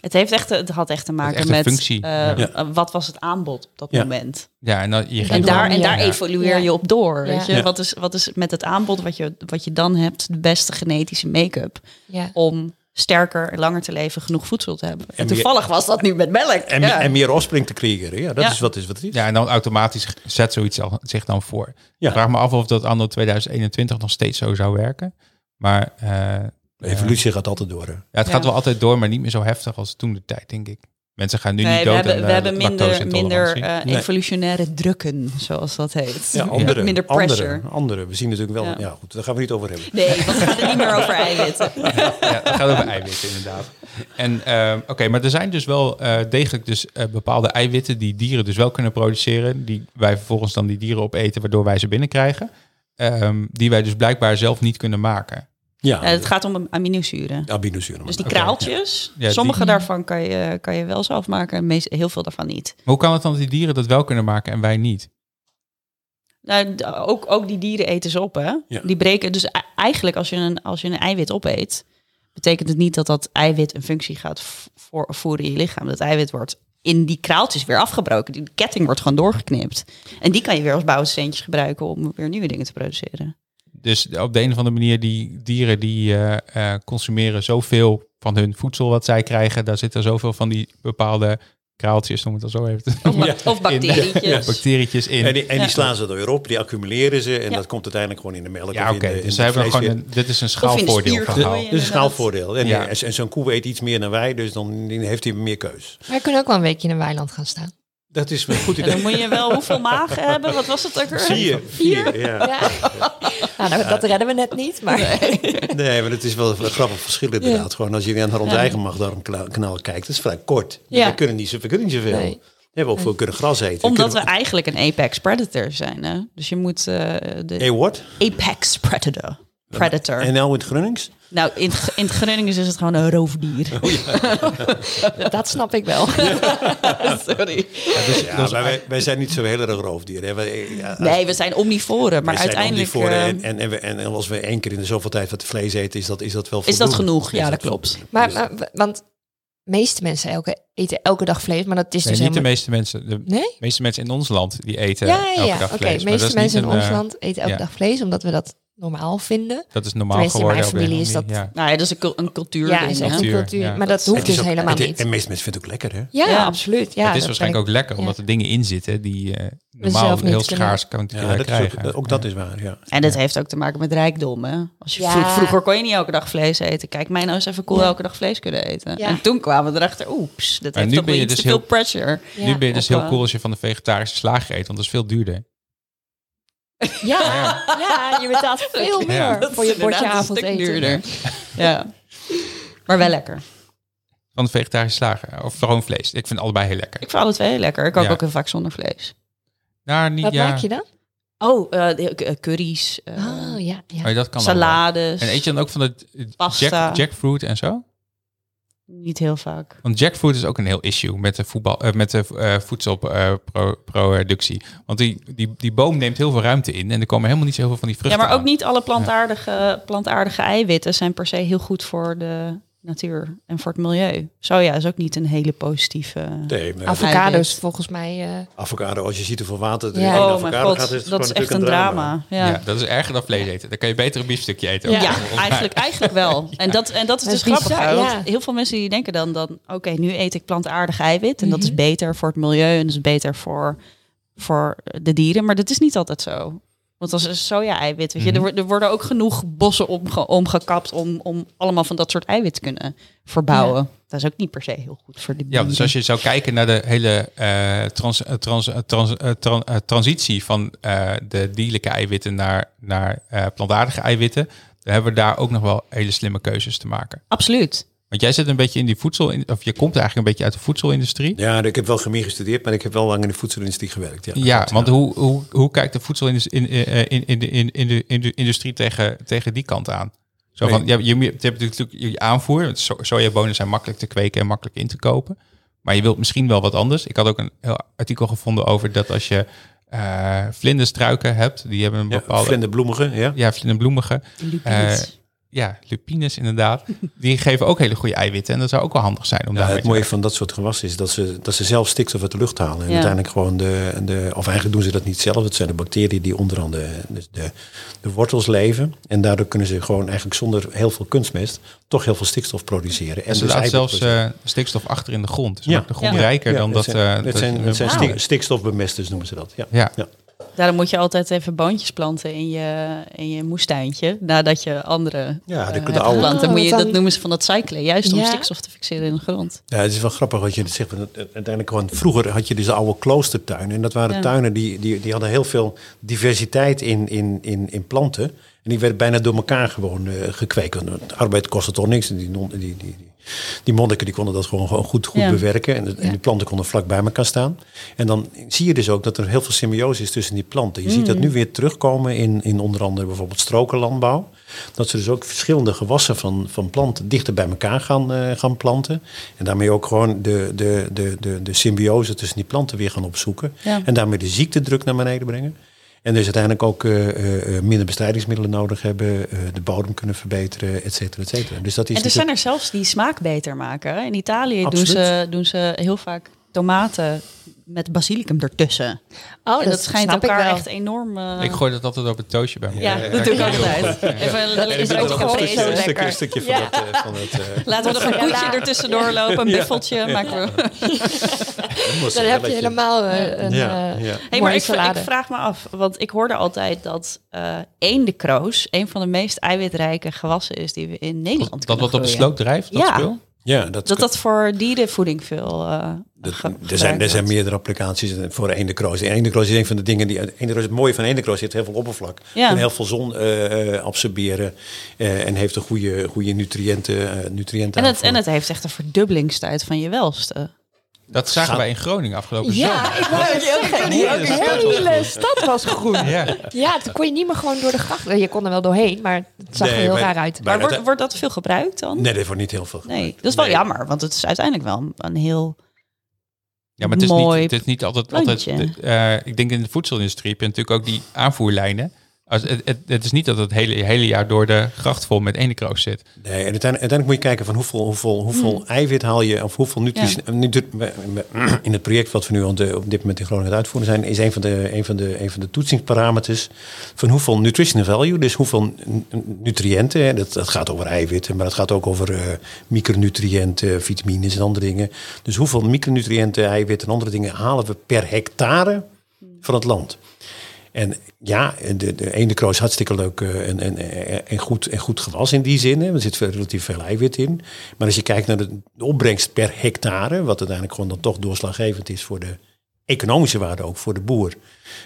Het, heeft echt, het had echt te maken echt met functie, eh, ja. eh, wat was het aanbod op dat Ja. moment. Ja, en dan, je En daar, en daar ja. evolueer je op door. Weet je? Wat, is, wat is met het aanbod wat je, wat je dan hebt, de beste genetische make-up Ja. om sterker en langer te leven, genoeg voedsel te hebben. En, En meer- toevallig was dat nu met melk. En, ja. en meer offspring te creëren. Ja, dat Ja. is wat is wat het is. Ja, en dan automatisch zet zoiets al, zich dan voor. Ja. Ik vraag me af of dat anno 2021 nog steeds zo zou werken. Maar eh, De evolutie gaat altijd door. Hè. ja, het Ja. gaat wel altijd door, maar niet meer zo heftig als toen de tijd, denk ik. Mensen gaan nu nee, niet we dood hebben, aan, we eh, hebben minder, minder eh, Nee. evolutionaire drukken, zoals dat heet. Ja, andere, Minder pressure. Andere, andere. We zien natuurlijk wel. Ja. Ja. goed, daar gaan we niet over hebben. Nee, want we gaan het niet meer over eiwitten. *laughs* ja, het gaat over eiwitten inderdaad. En ehm, oké, maar er zijn dus wel eh, degelijk dus eh, bepaalde eiwitten die dieren dus wel kunnen produceren, die wij vervolgens dan die dieren opeten, waardoor wij ze binnenkrijgen, Ehm, die wij dus blijkbaar zelf niet kunnen maken. Ja, Eh, het gaat om aminozuren. aminozuren. Dus die kraaltjes, Ja, die- sommige daarvan kan je, kan je wel zelf maken, meest, heel veel daarvan niet. Maar hoe kan het dan dat die dieren dat wel kunnen maken en wij niet? Nou, ook, ook die dieren eten ze op, hè? Ja. Die breken. Dus e- eigenlijk, als je, een, als je een eiwit opeet, betekent het niet dat dat eiwit een functie gaat voor, voeren in je lichaam. Dat eiwit wordt in die kraaltjes weer afgebroken. Die ketting wordt gewoon doorgeknipt. En die kan je weer als bouwsteentjes gebruiken om weer nieuwe dingen te produceren. Dus op de een of andere manier, die dieren die eh, eh, consumeren zoveel van hun voedsel wat zij krijgen. Daar zitten zoveel van die bepaalde kraaltjes, noem het dan zo even te Of, noemen, ba- of bacterietjes. bacterietjes in. En die, en die Ja. slaan ze er weer op, die accumuleren ze en Ja. dat komt uiteindelijk gewoon in de melk. ja, of oké. in de, in Dus ze hebben gewoon een, dit is een in de schaalvoordeel verhaal. groeien. Dus een schaalvoordeel. En, Ja. en zo'n koe eet iets meer dan wij, dus dan heeft hij meer keus. Wij kunnen ook wel een weekje in een weiland gaan staan. Dat is een goed En idee. dan moet je wel *laughs* hoeveel magen hebben? Wat was het ook weer? Vier. Vier, ja. Ja. nou, dat, dat redden we net niet, maar... Nee, maar het is wel een grappig verschil inderdaad. Gewoon als je naar ons Ja. eigen magdarmkanaal kijkt, dat is vrij kort. Ja. We kunnen niet, zo, we kunnen niet zoveel. Nee. We hebben ook veel kunnen gras eten. Omdat we eigenlijk een apex predator zijn. Hè? Dus je moet eh, de apex predator. Predator. En nou in het Grunnings? Nou, in, het- in het Gronings is het gewoon een roofdier. *laughs* Dat snap ik wel. *laughs* Sorry. Ja, maar wij, wij zijn niet zo heel erg roofdieren. hè. Wij, ja, Nee, we zijn omnivoren, maar uiteindelijk omnivoren en, en, en, en, als we één keer in de zoveel tijd wat vlees eten, is dat, is dat wel is dat voldoende. genoeg. Ja, dat klopt. Maar, maar want de meeste mensen elke, eten elke dag vlees, maar dat is Nee, dus niet de meeste mensen. De Nee? meeste mensen in ons land die eten Ja, ja, elke ja. dag Oké, vlees. dat meeste mensen in ons eh, land eten elke ja. dag vlees, omdat we dat normaal vinden. Dat is normaal Tenminste, in mijn geworden. familie is dat- Nou ja, dat is een, een cultuur. Ja, is echt een Cultuur, ja. Maar dat hoeft is dus ook- helemaal het is- niet. En meeste mensen vinden het ook lekker, hè? Ja, Ja. absoluut. Ja, het is waarschijnlijk ook lekker, ja. omdat er dingen in zitten die eh, normaal heel schaars kan Ja, eh, dat is krijgen. ook, ook dat is waar, ja. En dat heeft ook te maken met rijkdom. Hè? Als je Ja. vroeg- vroeger kon je niet elke dag vlees eten. Kijk, mij nou eens even cool Ja. elke dag vlees kunnen eten. Ja. En toen kwamen we erachter, oeps, dat heeft nu toch ben wel je iets dus te veel heel- pressure. Nu ben je dus heel eh, cool als je van de vegetarische slager eet, want dat is veel duurder. Ja, ja, je betaalt veel meer Ja. Voor je bordje avondeten. duurder. Ja. Maar wel lekker. Van de vegetarische slager. Of gewoon vlees. Ik vind allebei heel lekker. Ik vind alle twee lekker. Ik kook Ja. ook heel vaak zonder vlees. Nou, niet, Wat ja. maak je dan? Oh, eh, eh, curry's, Oh, ja. ja. Oh, dat kan salades. En eet je dan ook van de Pasta. jack, jackfruit en zo? Niet heel vaak. Want jackfruit is ook een heel issue met de, voetbal, eh, met de eh, voedselproductie. Want die, die, die boom neemt heel veel ruimte in en er komen helemaal niet zo heel veel van die Ja, vruchten maar ook aan. niet alle plantaardige, plantaardige eiwitten zijn per se heel goed voor de natuur en voor het milieu. Soja is ook niet een hele positieve... Nee, maar Avocados volgens mij. eh, avocado, als je ziet hoeveel water er Ja. in Oh avocado god, gaat, is het dat is gewoon echt een drama. Ja. Ja, dat is erger dan vlees eten. Dan kan je beter een biefstukje eten. Ja. ja, eigenlijk, eigenlijk wel. *laughs* En dat, en dat is Dat dus is grappig. want. Heel veel mensen die denken dan, dan oké, nu eet ik plantaardig eiwit. En dat is Mhm. beter voor het milieu en dat is beter voor, voor de dieren. Maar dat is niet altijd zo. Want als een soja-eiwit, weet je, Mhm. er, wo- er worden ook genoeg bossen omge- omgekapt om, om allemaal van dat soort eiwit te kunnen verbouwen. Dat is ook niet per se heel goed voor de dieren. Ja, dus als je zou kijken naar de hele eh, trans, eh, trans, eh, trans, tran- transitie van de dierlijke eiwitten naar, naar plantaardige eiwitten, dan hebben we daar ook nog wel hele slimme keuzes te maken. Absoluut. Want jij zit een beetje in die voedsel, of je komt eigenlijk een beetje uit de voedselindustrie. Ja, ik heb wel chemie gestudeerd, maar ik heb wel lang in de voedselindustrie gewerkt. Ja, Ja, want hoe, hoe, hoe kijkt de voedselindustrie in, in, in, in, de, in, de, in de industrie tegen, tegen die kant aan? Zo van, ja, je, je hebt natuurlijk je aanvoer. want so- Sojabonen zijn makkelijk te kweken en makkelijk in te kopen. Maar je wilt misschien wel wat anders. Ik had ook een heel artikel gevonden over dat als je eh vlinderstruiken hebt, die hebben een Ja, bepaalde... vlinderbloemige, ja. Ja, vlinderbloemige. Lupines. Ja, lupines inderdaad. Die geven ook hele goede eiwitten. En dat zou ook wel handig zijn om Ja, het mooie van dat soort gewassen is dat ze, dat ze zelf stikstof uit de lucht halen. En Ja. uiteindelijk gewoon de, de, of eigenlijk doen ze dat niet zelf. Het zijn de bacteriën die onderaan de, de, de, de wortels leven. En daardoor kunnen ze gewoon eigenlijk zonder heel veel kunstmest toch heel veel stikstof produceren. En ze dus laten zelfs eh, stikstof achter in de grond. Dus Ja. maakt de grond Ja. rijker Ja, dan het dat... zijn, eh, het dat- zijn, het zijn Wauw. stik- stikstofbemesters noemen ze dat. Ja. Ja. Daarom moet je altijd even boontjes planten in je, in je moestuintje. Nadat je andere Ja, de- eh, de oude- geplant. Dan Oh, moet je, wat dat dan- noemen ze van dat cyclen. Juist om Ja. stikstof te fixeren in de grond. Ja, het is wel grappig wat je dit zegt. want Uiteindelijk gewoon, vroeger had je dus de oude kloostertuinen. En dat waren Ja. tuinen die, die, die hadden heel veel diversiteit in, in, in, in planten. En die werden bijna door elkaar gewoon eh, gekweekt. Want de arbeid kostte toch niks. En die, non- die, die, die, die monniken die konden dat gewoon, gewoon goed, goed Ja. bewerken. En, de- en die planten konden vlak bij elkaar staan. En dan zie je dus ook dat er heel veel symbiose is tussen die planten. Je ziet dat nu weer terugkomen in, in onder andere bijvoorbeeld strokenlandbouw. Dat ze dus ook verschillende gewassen van, van planten dichter bij elkaar gaan, eh, gaan planten. En daarmee ook gewoon de, de, de, de, de symbiose tussen die planten weer gaan opzoeken. Ja. En daarmee de ziektedruk naar beneden brengen. En dus uiteindelijk ook eh, eh, eh, minder bestrijdingsmiddelen nodig hebben, de bodem kunnen verbeteren, et cetera, et cetera. Dus dat is En er zijn er zelfs die smaak beter maken. In Italië doen ze, doen ze heel vaak tomaten met basilicum ertussen. Oh, en dat schijnt snap ik elkaar wel. echt enorm... eh, Ik gooi dat altijd op het toastje bij me. Ja, Eh, dat doe ik altijd. Even Dat een is ook gewoon stukje, lekker. een stukje van Ja. eh, van het eh, Laten we nog een koetje ertussendoor lopen, een buffeltje. Maken we. Dan heb je helemaal eh, een Ja, eh, ja. Hey, maar ik, vraag me af, want ik hoorde altijd dat eh eendekroos een van de meest eiwitrijke gewassen is die we in Nederland Dat kunnen wat op de sloot drijft, dat Ja. spul? Ja, dat, Dat dat voor dierenvoeding veel dat- ge- er, zijn, er zijn meerdere applicaties voor de eendekroos. De eendekroos is een van de dingen die... Eendekroos, het mooie van eendekroos heeft heel veel oppervlak. Ja. Kan heel veel zon eh, eh, absorberen. en heeft een goede, goede nutriënten, nutriënten En het, en het heeft echt een verdubbelingstijd van je welste. Dat zagen wij in Groningen afgelopen Ja, ik wou het zeggen. Die hele stad was groen. Ja. Ja, toen kon je niet meer gewoon door de gracht. Je kon er wel doorheen, maar het zag er Nee, heel maar- raar uit. maar- Maar wordt, dat- wordt dat veel gebruikt dan? Nee, dat wordt niet heel veel Nee, gebruikt. dat is wel Nee. jammer, want het is uiteindelijk wel een, heel... Ja, maar het is, Mooi niet, het is niet altijd... altijd eh, ik denk in de voedselindustrie heb je natuurlijk ook die aanvoerlijnen. Als, het, het, het is niet dat het hele, hele jaar door de gracht vol met eenekroos zit. Nee, en uiteindelijk, uiteindelijk moet je kijken van hoeveel, hoeveel, hoeveel Hmm. eiwit haal je, of hoeveel nutritie. nutri- *clears throat* In het project wat we nu op dit moment in Groningen aan het uitvoeren zijn, is een van de, een van de, een van de toetsingsparameters van hoeveel nutritional value, dus hoeveel nutriënten, hè, dat, dat gaat over eiwitten, maar dat gaat ook over eh, micronutriënten, vitamines en andere dingen. Dus hoeveel micronutriënten, eiwitten en andere dingen halen we per hectare van het land. En ja, de, de eendenkroos is hartstikke leuk eh, en, en, goed, en goed gewas in die zin. hè. Er zit relatief veel eiwit in. Maar als je kijkt naar de, opbrengst per hectare, wat uiteindelijk gewoon dan toch doorslaggevend is voor de economische waarde ook voor de boer.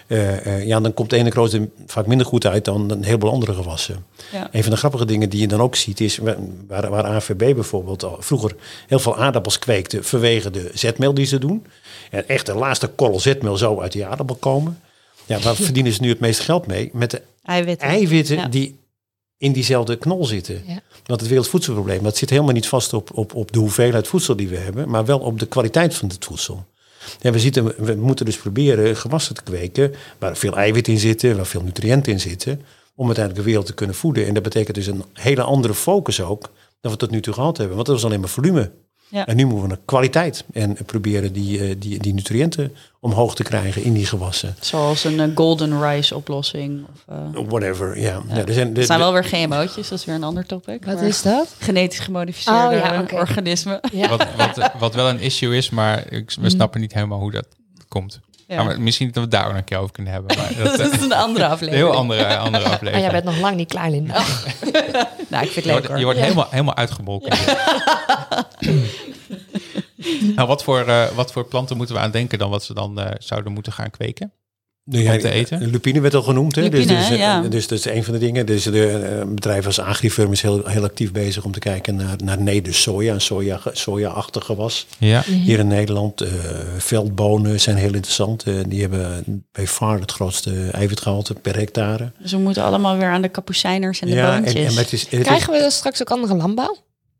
eh, eh, ja, dan komt de eendenkroos er vaak minder goed uit dan een heleboel andere gewassen. Ja. Een van de grappige dingen die je dan ook ziet is wa- waar, waar AVB bijvoorbeeld al vroeger heel veel aardappels kweekte vanwege de zetmeel die ze doen. En echt de laatste korrel zetmeel zou uit die aardappel komen. Ja, waar *laughs* verdienen ze nu het meeste geld mee? Met de Eiwitten. eiwitten Ja. die in diezelfde knol zitten. Ja. Want het wereldvoedselprobleem, dat zit helemaal niet vast op, op, op de hoeveelheid voedsel die we hebben, maar wel op de kwaliteit van het voedsel. Ja, we, zitten, we moeten dus proberen gewassen te kweken waar veel eiwit in zitten, waar veel nutriënten in zitten, om uiteindelijk de wereld te kunnen voeden. En dat betekent dus een hele andere focus ook dan we tot nu toe gehad hebben. Want dat was alleen maar volume. Ja. En nu moeten we naar kwaliteit en proberen die, eh, die, die nutriënten omhoog te krijgen in die gewassen. Zoals een eh, golden rice oplossing. Of, eh, Whatever, ja. ja. er zijn, er zijn wel weer GMO'tjes, dat is weer een ander topic. Wat maar is dat? Genetisch gemodificeerde Oh, ja, oké. organismen. Ja. Wat, wat, wat wel een issue is, maar ik, we snappen niet helemaal hoe dat komt. Ja. Ja, maar misschien dat we het daar ook nog een keer over kunnen hebben. Maar *laughs* dat, Dat eh, is een andere een aflevering. heel andere, andere *laughs* Maar aflevering. jij bent nog lang niet klaar, Linda. *laughs* Nou, ik vind het je leuk wordt, hoor. je wordt helemaal, helemaal uitgemolken. nou, wat voor, eh, wat voor planten moeten we aan denken dan wat ze dan eh, zouden moeten gaan kweken? Nu, om te eten? Lupine werd al genoemd. Hè? Lupine, dus, dus, ja. dus dat is een van de dingen. Dus de eh, bedrijf als Agrifirm is heel, heel actief bezig om te kijken naar, naar neder soja. Een soja, soja-achtig gewas. Ja. Hier in Nederland. eh, veldbonen zijn heel interessant. Eh, die hebben bij far het grootste eiwitgehalte per hectare. Dus we moeten allemaal weer aan de kapucijners en de ja, en, boontjes. en het is, het is- Krijgen we dan straks ook andere landbouw?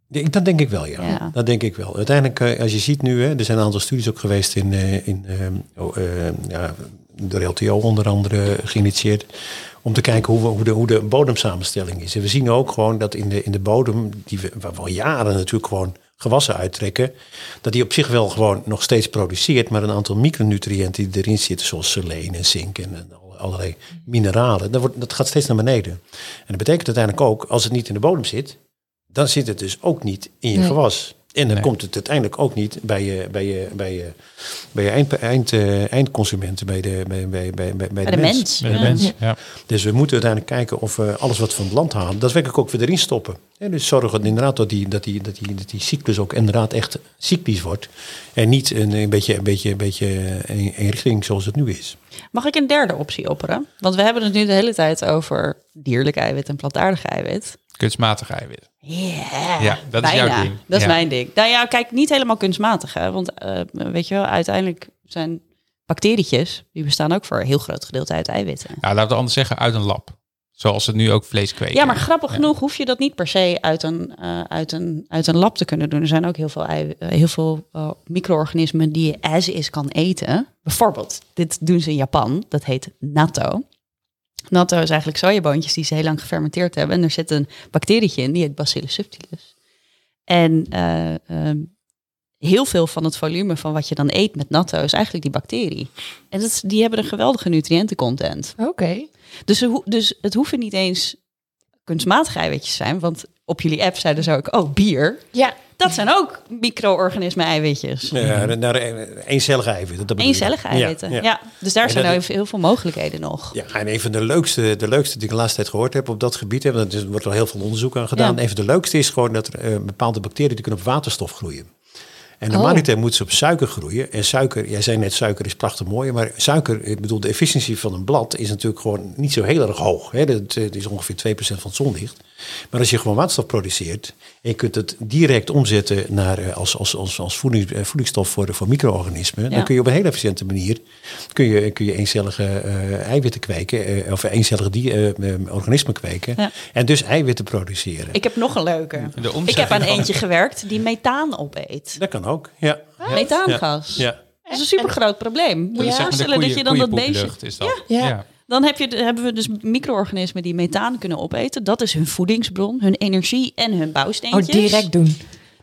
Ja, Dat denk ik wel, ja. Ja. Dat denk ik wel. Uiteindelijk, eh, als je ziet nu, hè, er zijn een aantal studies ook geweest in, eh, in eh, oh, eh, ja, door LTO onder andere geïnitieerd. Om te kijken hoe, we, hoe, de, hoe de bodemsamenstelling is. En we zien ook gewoon dat in de, in de bodem, die we, waar we al jaren natuurlijk gewoon gewassen uittrekken, dat die op zich wel gewoon nog steeds produceert, maar een aantal micronutriënten die erin zitten, zoals seleen en zink en, en alle- allerlei mineralen, dat, wordt, dat gaat steeds naar beneden. En dat betekent uiteindelijk ook, als het niet in de bodem zit, dan zit het dus ook niet in je Nee. gewas. En dan Nee. komt het uiteindelijk ook niet bij je, bij je, bij je, bij je eind, eind, eh, eindconsumenten, bij de, bij, bij, bij, bij, bij Bij de mens. Bij de Ja. mens. Ja. Dus we moeten uiteindelijk kijken of we alles wat we van het land halen, daadwerkelijk ook weer erin stoppen. En dus zorgen inderdaad dat die, dat, die, dat, die, dat die cyclus ook inderdaad echt cyclisch wordt. En niet een, een beetje, een beetje, een beetje een, een richting zoals het nu is. Mag ik een derde optie opperen? Want we hebben het nu de hele tijd over dierlijk eiwit en plantaardig eiwit. Kunstmatig eiwit. Yeah, Ja, dat is jouw ding. Dat is Ja. mijn ding. Nou ja, kijk, niet helemaal kunstmatig. Hè? Want eh, weet je wel, uiteindelijk zijn bacterietjes, die bestaan ook voor een heel groot gedeelte uit eiwitten. Nou, laten we anders zeggen uit een lab. Zoals het nu ook vlees kweken. Ja, maar grappig genoeg hoef je dat niet per se uit een, eh, uit een, uit een lab te kunnen doen. Er zijn ook heel veel, ei- eh, heel veel micro-organismen die je as is kan eten. Bijvoorbeeld, dit doen ze in Japan. Dat heet natto. Natto is eigenlijk sojaboontjes die ze heel lang gefermenteerd hebben. En er zit een bacterietje in, die heet Bacillus subtilis. En eh, ehm, heel veel van het volume van wat je dan eet met natto is eigenlijk die bacterie. En dat die hebben een geweldige nutriëntencontent. Oké. Dus, dus het hoeven niet eens kunstmatige eiwitjes te zijn. Want op jullie app zeiden zo ook, oh, bier. Ja. Dat zijn ook micro-organismen eiwitjes. Ja, naar een- eencellige eiwitten. dat. Eencellige eiwitten. Ja, Ja, ja. Dus daar En zijn dat- nou heel veel mogelijkheden nog. Ja, en een van de leukste, de leukste die ik de laatste tijd gehoord heb op dat gebied, hè, want er wordt wel heel veel onderzoek aan gedaan. Ja. Een van de leukste is gewoon dat er eh, bepaalde bacteriën die kunnen op waterstof groeien. En Oh. normaliter moeten ze op suiker groeien. En suiker, jij zei net suiker is prachtig mooi, maar suiker, ik bedoel de efficiëntie van een blad is natuurlijk gewoon niet zo heel erg hoog. Hè. Dat, eh, is ongeveer 2% van het zonlicht. Maar als je gewoon waterstof produceert en je kunt het direct omzetten naar, eh, als, als, als, eh, voedingsstof voor, voor micro-organismen, Ja. dan kun je op een hele efficiënte manier kun je, kun je eencellige eh, eiwitten kweken, eh, of eencellige die, organismen kweken. Ja. En dus eiwitten produceren. Ik heb nog een leuke. De Ik heb aan eentje gewerkt die methaan opeet. Dat kan ook, ja. Methaangas. ja. Dat is een super groot probleem. Moet je voorstellen dat je dan dat beestje... is dat. Ja. Dan heb je, hebben we dus micro-organismen die methaan kunnen opeten. Dat is hun voedingsbron, hun energie en hun Oh, bouwsteentjes. direct doen.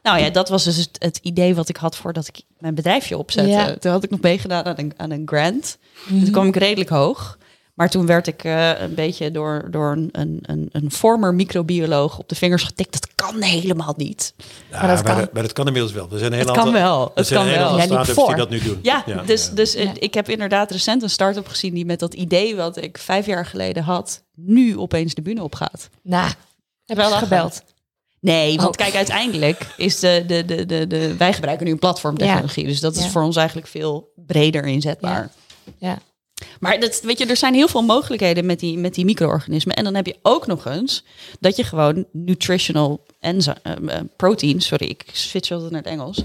Nou ja, dat was dus het, het idee wat ik had voordat ik mijn bedrijfje opzette. Ja. Toen had ik nog meegedaan aan een, aan een grant. En Toen kwam ik redelijk hoog. Maar toen werd ik eh, een beetje door, door een, een, een, een former microbioloog op de vingers getikt. Dat kan helemaal niet. Ja, dat kan. maar dat kan inmiddels wel. Er zijn een hele Het kan wel, Er het zijn kan een hele wel. aantal Jij liep start-ups die voor. dat nu doen. Ja, dus, dus eh, Ja. ik heb inderdaad recent een start-up gezien die met dat idee wat ik vijf jaar geleden had, nu opeens de bühne opgaat. Nou, heb Wel gebeld? Nee, want Oh. kijk, uiteindelijk is de, de, de, de, de, wij gebruiken nu een platformtechnologie. Dus dat is Ja. voor ons eigenlijk veel breder inzetbaar. Ja. Maar dat, weet je, er zijn heel veel mogelijkheden met die, met die micro-organismen. En dan heb je ook nog eens dat je gewoon nutritional enzy- eh, eh, protein, sorry, ik switch altijd naar het Engels,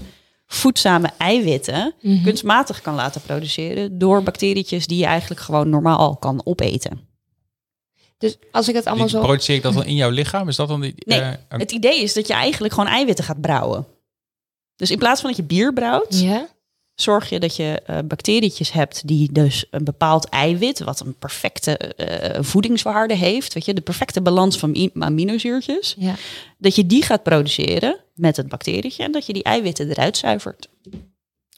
voedzame eiwitten Mhm. kunstmatig kan laten produceren door bacterietjes die je eigenlijk gewoon normaal kan opeten. Dus als ik het allemaal Die zo... Produceer ik dat dan in jouw lichaam? Is dat dan die... Nee, eh, een- Het idee is dat je eigenlijk gewoon eiwitten gaat brouwen. Dus in plaats van dat je bier brouwt, Ja? Zorg je dat je eh, bacterietjes hebt die dus een bepaald eiwit, wat een perfecte eh, voedingswaarde heeft, weet je, de perfecte balans van aminozuurtjes, Ja. dat je die gaat produceren met het bacterietje en dat je die eiwitten eruit zuivert.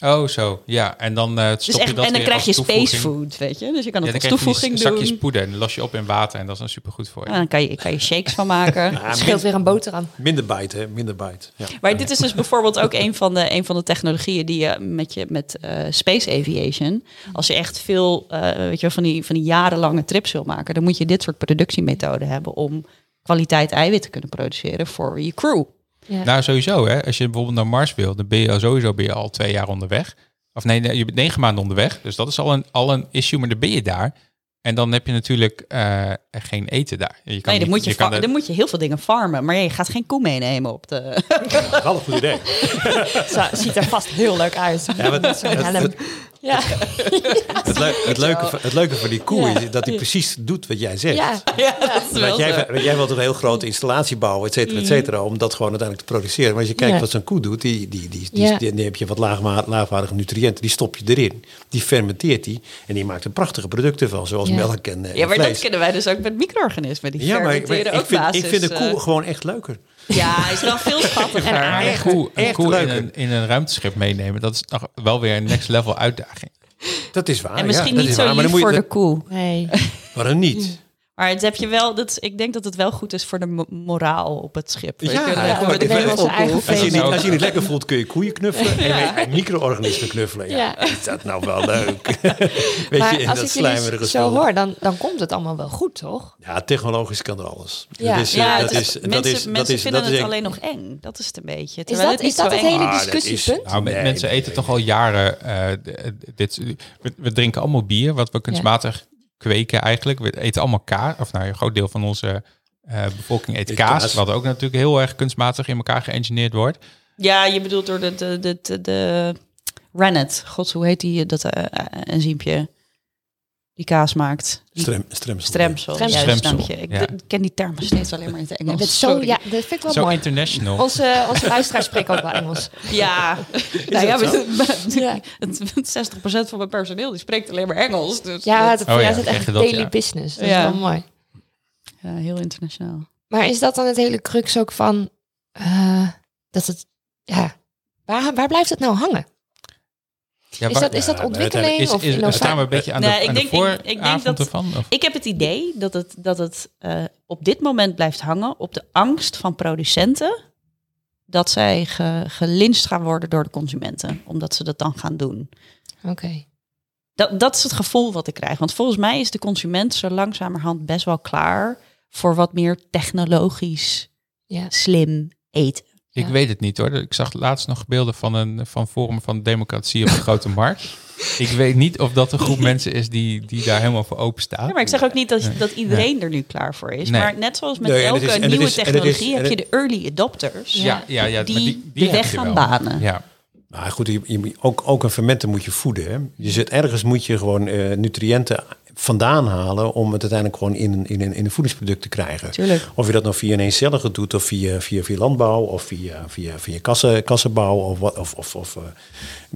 Oh, zo. Ja, en dan eh stop Dus je echt, dat en dan weer krijg je space food, weet je. Dus je kan Ja, het dan als krijg je die toevoeging zakjes doen. poeder en dan los je op in water en dat is dan supergoed voor je. En dan kan je, kan je shakes van maken. *laughs* Ja, Scheelt weer een boterham. minder bite, hè? Minder bite. Ja. Maar dit is dus bijvoorbeeld ook een van de, een van de technologieën die je met, je, met eh, space aviation, als je echt veel eh, weet je, van, die, van die jarenlange trips wil maken, dan moet je dit soort productiemethoden hebben om kwaliteit eiwit te kunnen produceren voor je crew. Ja. Nou, sowieso hè. Als je bijvoorbeeld naar Mars wil, dan ben je al sowieso ben je al twee jaar onderweg. Of nee, je bent negen maanden onderweg. Dus dat is al een, al een issue, maar dan ben je daar. En dan heb je natuurlijk eh, geen eten daar. Je kan Nee, dan niet- moet je, kan fa- de- dan moet je heel veel dingen farmen, maar je gaat geen koe meenemen op de... Dat is wel een goed idee. *laughs* Zo, ziet er vast heel leuk uit. Ja, wat- Zo'n helm. *laughs* Ja. Het, het, leuke, van- het leuke van die koe Ja. is dat hij precies doet wat jij zegt. ja. ja, dat is wel Want jij, zo. want jij wilt een heel grote installatie bouwen, et cetera, et cetera, om dat gewoon uiteindelijk te produceren. Maar als je kijkt Ja. wat zo'n koe doet, die, die, die, die, Ja. die, die heb je wat laagwa- laagwaardige nutriënten, die stop je erin. Die fermenteert die en die maakt er prachtige producten van, zoals Ja. melk en, eh, Ja, maar en dat kennen wij dus ook met micro-organismen. Die ja, maar, maar fermenteren ik, ook vind, basis. ik vind koe eh, gewoon echt leuker. Ja, hij is wel veel schattiger. En Maar een koe, een Echt koe in, een, in een ruimteschip meenemen, dat is nog wel weer een next level uitdaging. Dat is waar. En misschien ja, niet is zo waar, maar lief dan moet voor je, de koe. Nee. Waarom niet? Maar het heb je wel, dat, ik denk dat het wel goed is voor de mo- moraal op het schip. Ja, ja, maar ik wel. Als je, niet, ook. als je niet lekker voelt, kun je koeien knuffelen *laughs* en, en micro-organismen knuffelen. Ja, Ja. *laughs* Is dat nou wel leuk? *laughs* Weet maar je, in als dat slijmerige zo hoor, dan, dan komt het allemaal wel goed, toch? Ja, technologisch kan er alles. Ja. Dat is, Ja, eh, het dat is, mensen, dat is, mensen dat is, vinden dat is het alleen nog eng. Dat is het een beetje. Is Terwijl dat, het is dat het hele discussiepunt? Nou, mensen eten toch al jaren eh, d- dit. We, we drinken allemaal bier, wat we kunstmatig kweken eigenlijk. We eten allemaal kaas, of nou, een groot deel van onze eh, bevolking eet kaas, kaas. wat ook natuurlijk heel erg kunstmatig in elkaar geëngineerd wordt. Ja, je bedoelt door de, de, de, de, de rennet. God, hoe heet die, dat eh, enzympje? Die kaas maakt. Die Strem, stremsel. Stremsel. Stremsel. Juist, Stremsel, dank je. Ik ja. ken die termen steeds alleen maar in het Engels. Dat zo, ja, dat vind ik wel Zo mooi. international. Onze, onze luisteraars spreken ook wel Engels. Ja, *laughs* nou ja, dat maar- Ja. het- 60% van mijn personeel die spreekt alleen maar Engels. Dus Ja, dat- Oh ja, ja, het is echt daily ja. business. Dat Ja. is wel mooi. ja, heel internationaal. Maar is dat dan het hele crux ook van eh, dat het, ja, waar, waar blijft het nou hangen? Ja, Is dat, is dat ontwikkeling is, of is, innovatie? staan we een beetje aan de, Nee, ik aan de denk- ik- ik denk dat- ervan? Of? Ik heb het idee dat het, dat het eh, op dit moment blijft hangen op de angst van producenten dat zij ge, gelinst gaan worden door de consumenten, omdat ze dat dan gaan doen. Oké. Dat, dat is het gevoel wat ik krijg. Want volgens mij is de consument zo langzamerhand best wel klaar voor wat meer technologisch Ja. slim eten. Ik Ja. weet het niet hoor. Ik zag laatst nog beelden van een van Forum van Democratie op de Grote Markt. *laughs* Ik weet niet of dat een groep mensen is die, die daar helemaal voor open staat. Ja, maar ik zeg ook niet dat, dat iedereen er nu klaar voor is. Nee. Maar net zoals met Nee, elke is- nieuwe is- is- technologie heb je de early adopters. ja, ja, ja, die maar die, de weg gaan banen. Ja. Nou goed, je, je, ook, ook een fermenten moet je voeden. Hè? Je zit, ergens moet je gewoon eh, nutriënten vandaan halen om het uiteindelijk gewoon in een, in in een voedingsproduct te krijgen. Tuurlijk. Of je dat nou via een eencellige doet, of via, via, via landbouw, of via, via, via kassen, kassenbouw, of, wat, of, of, of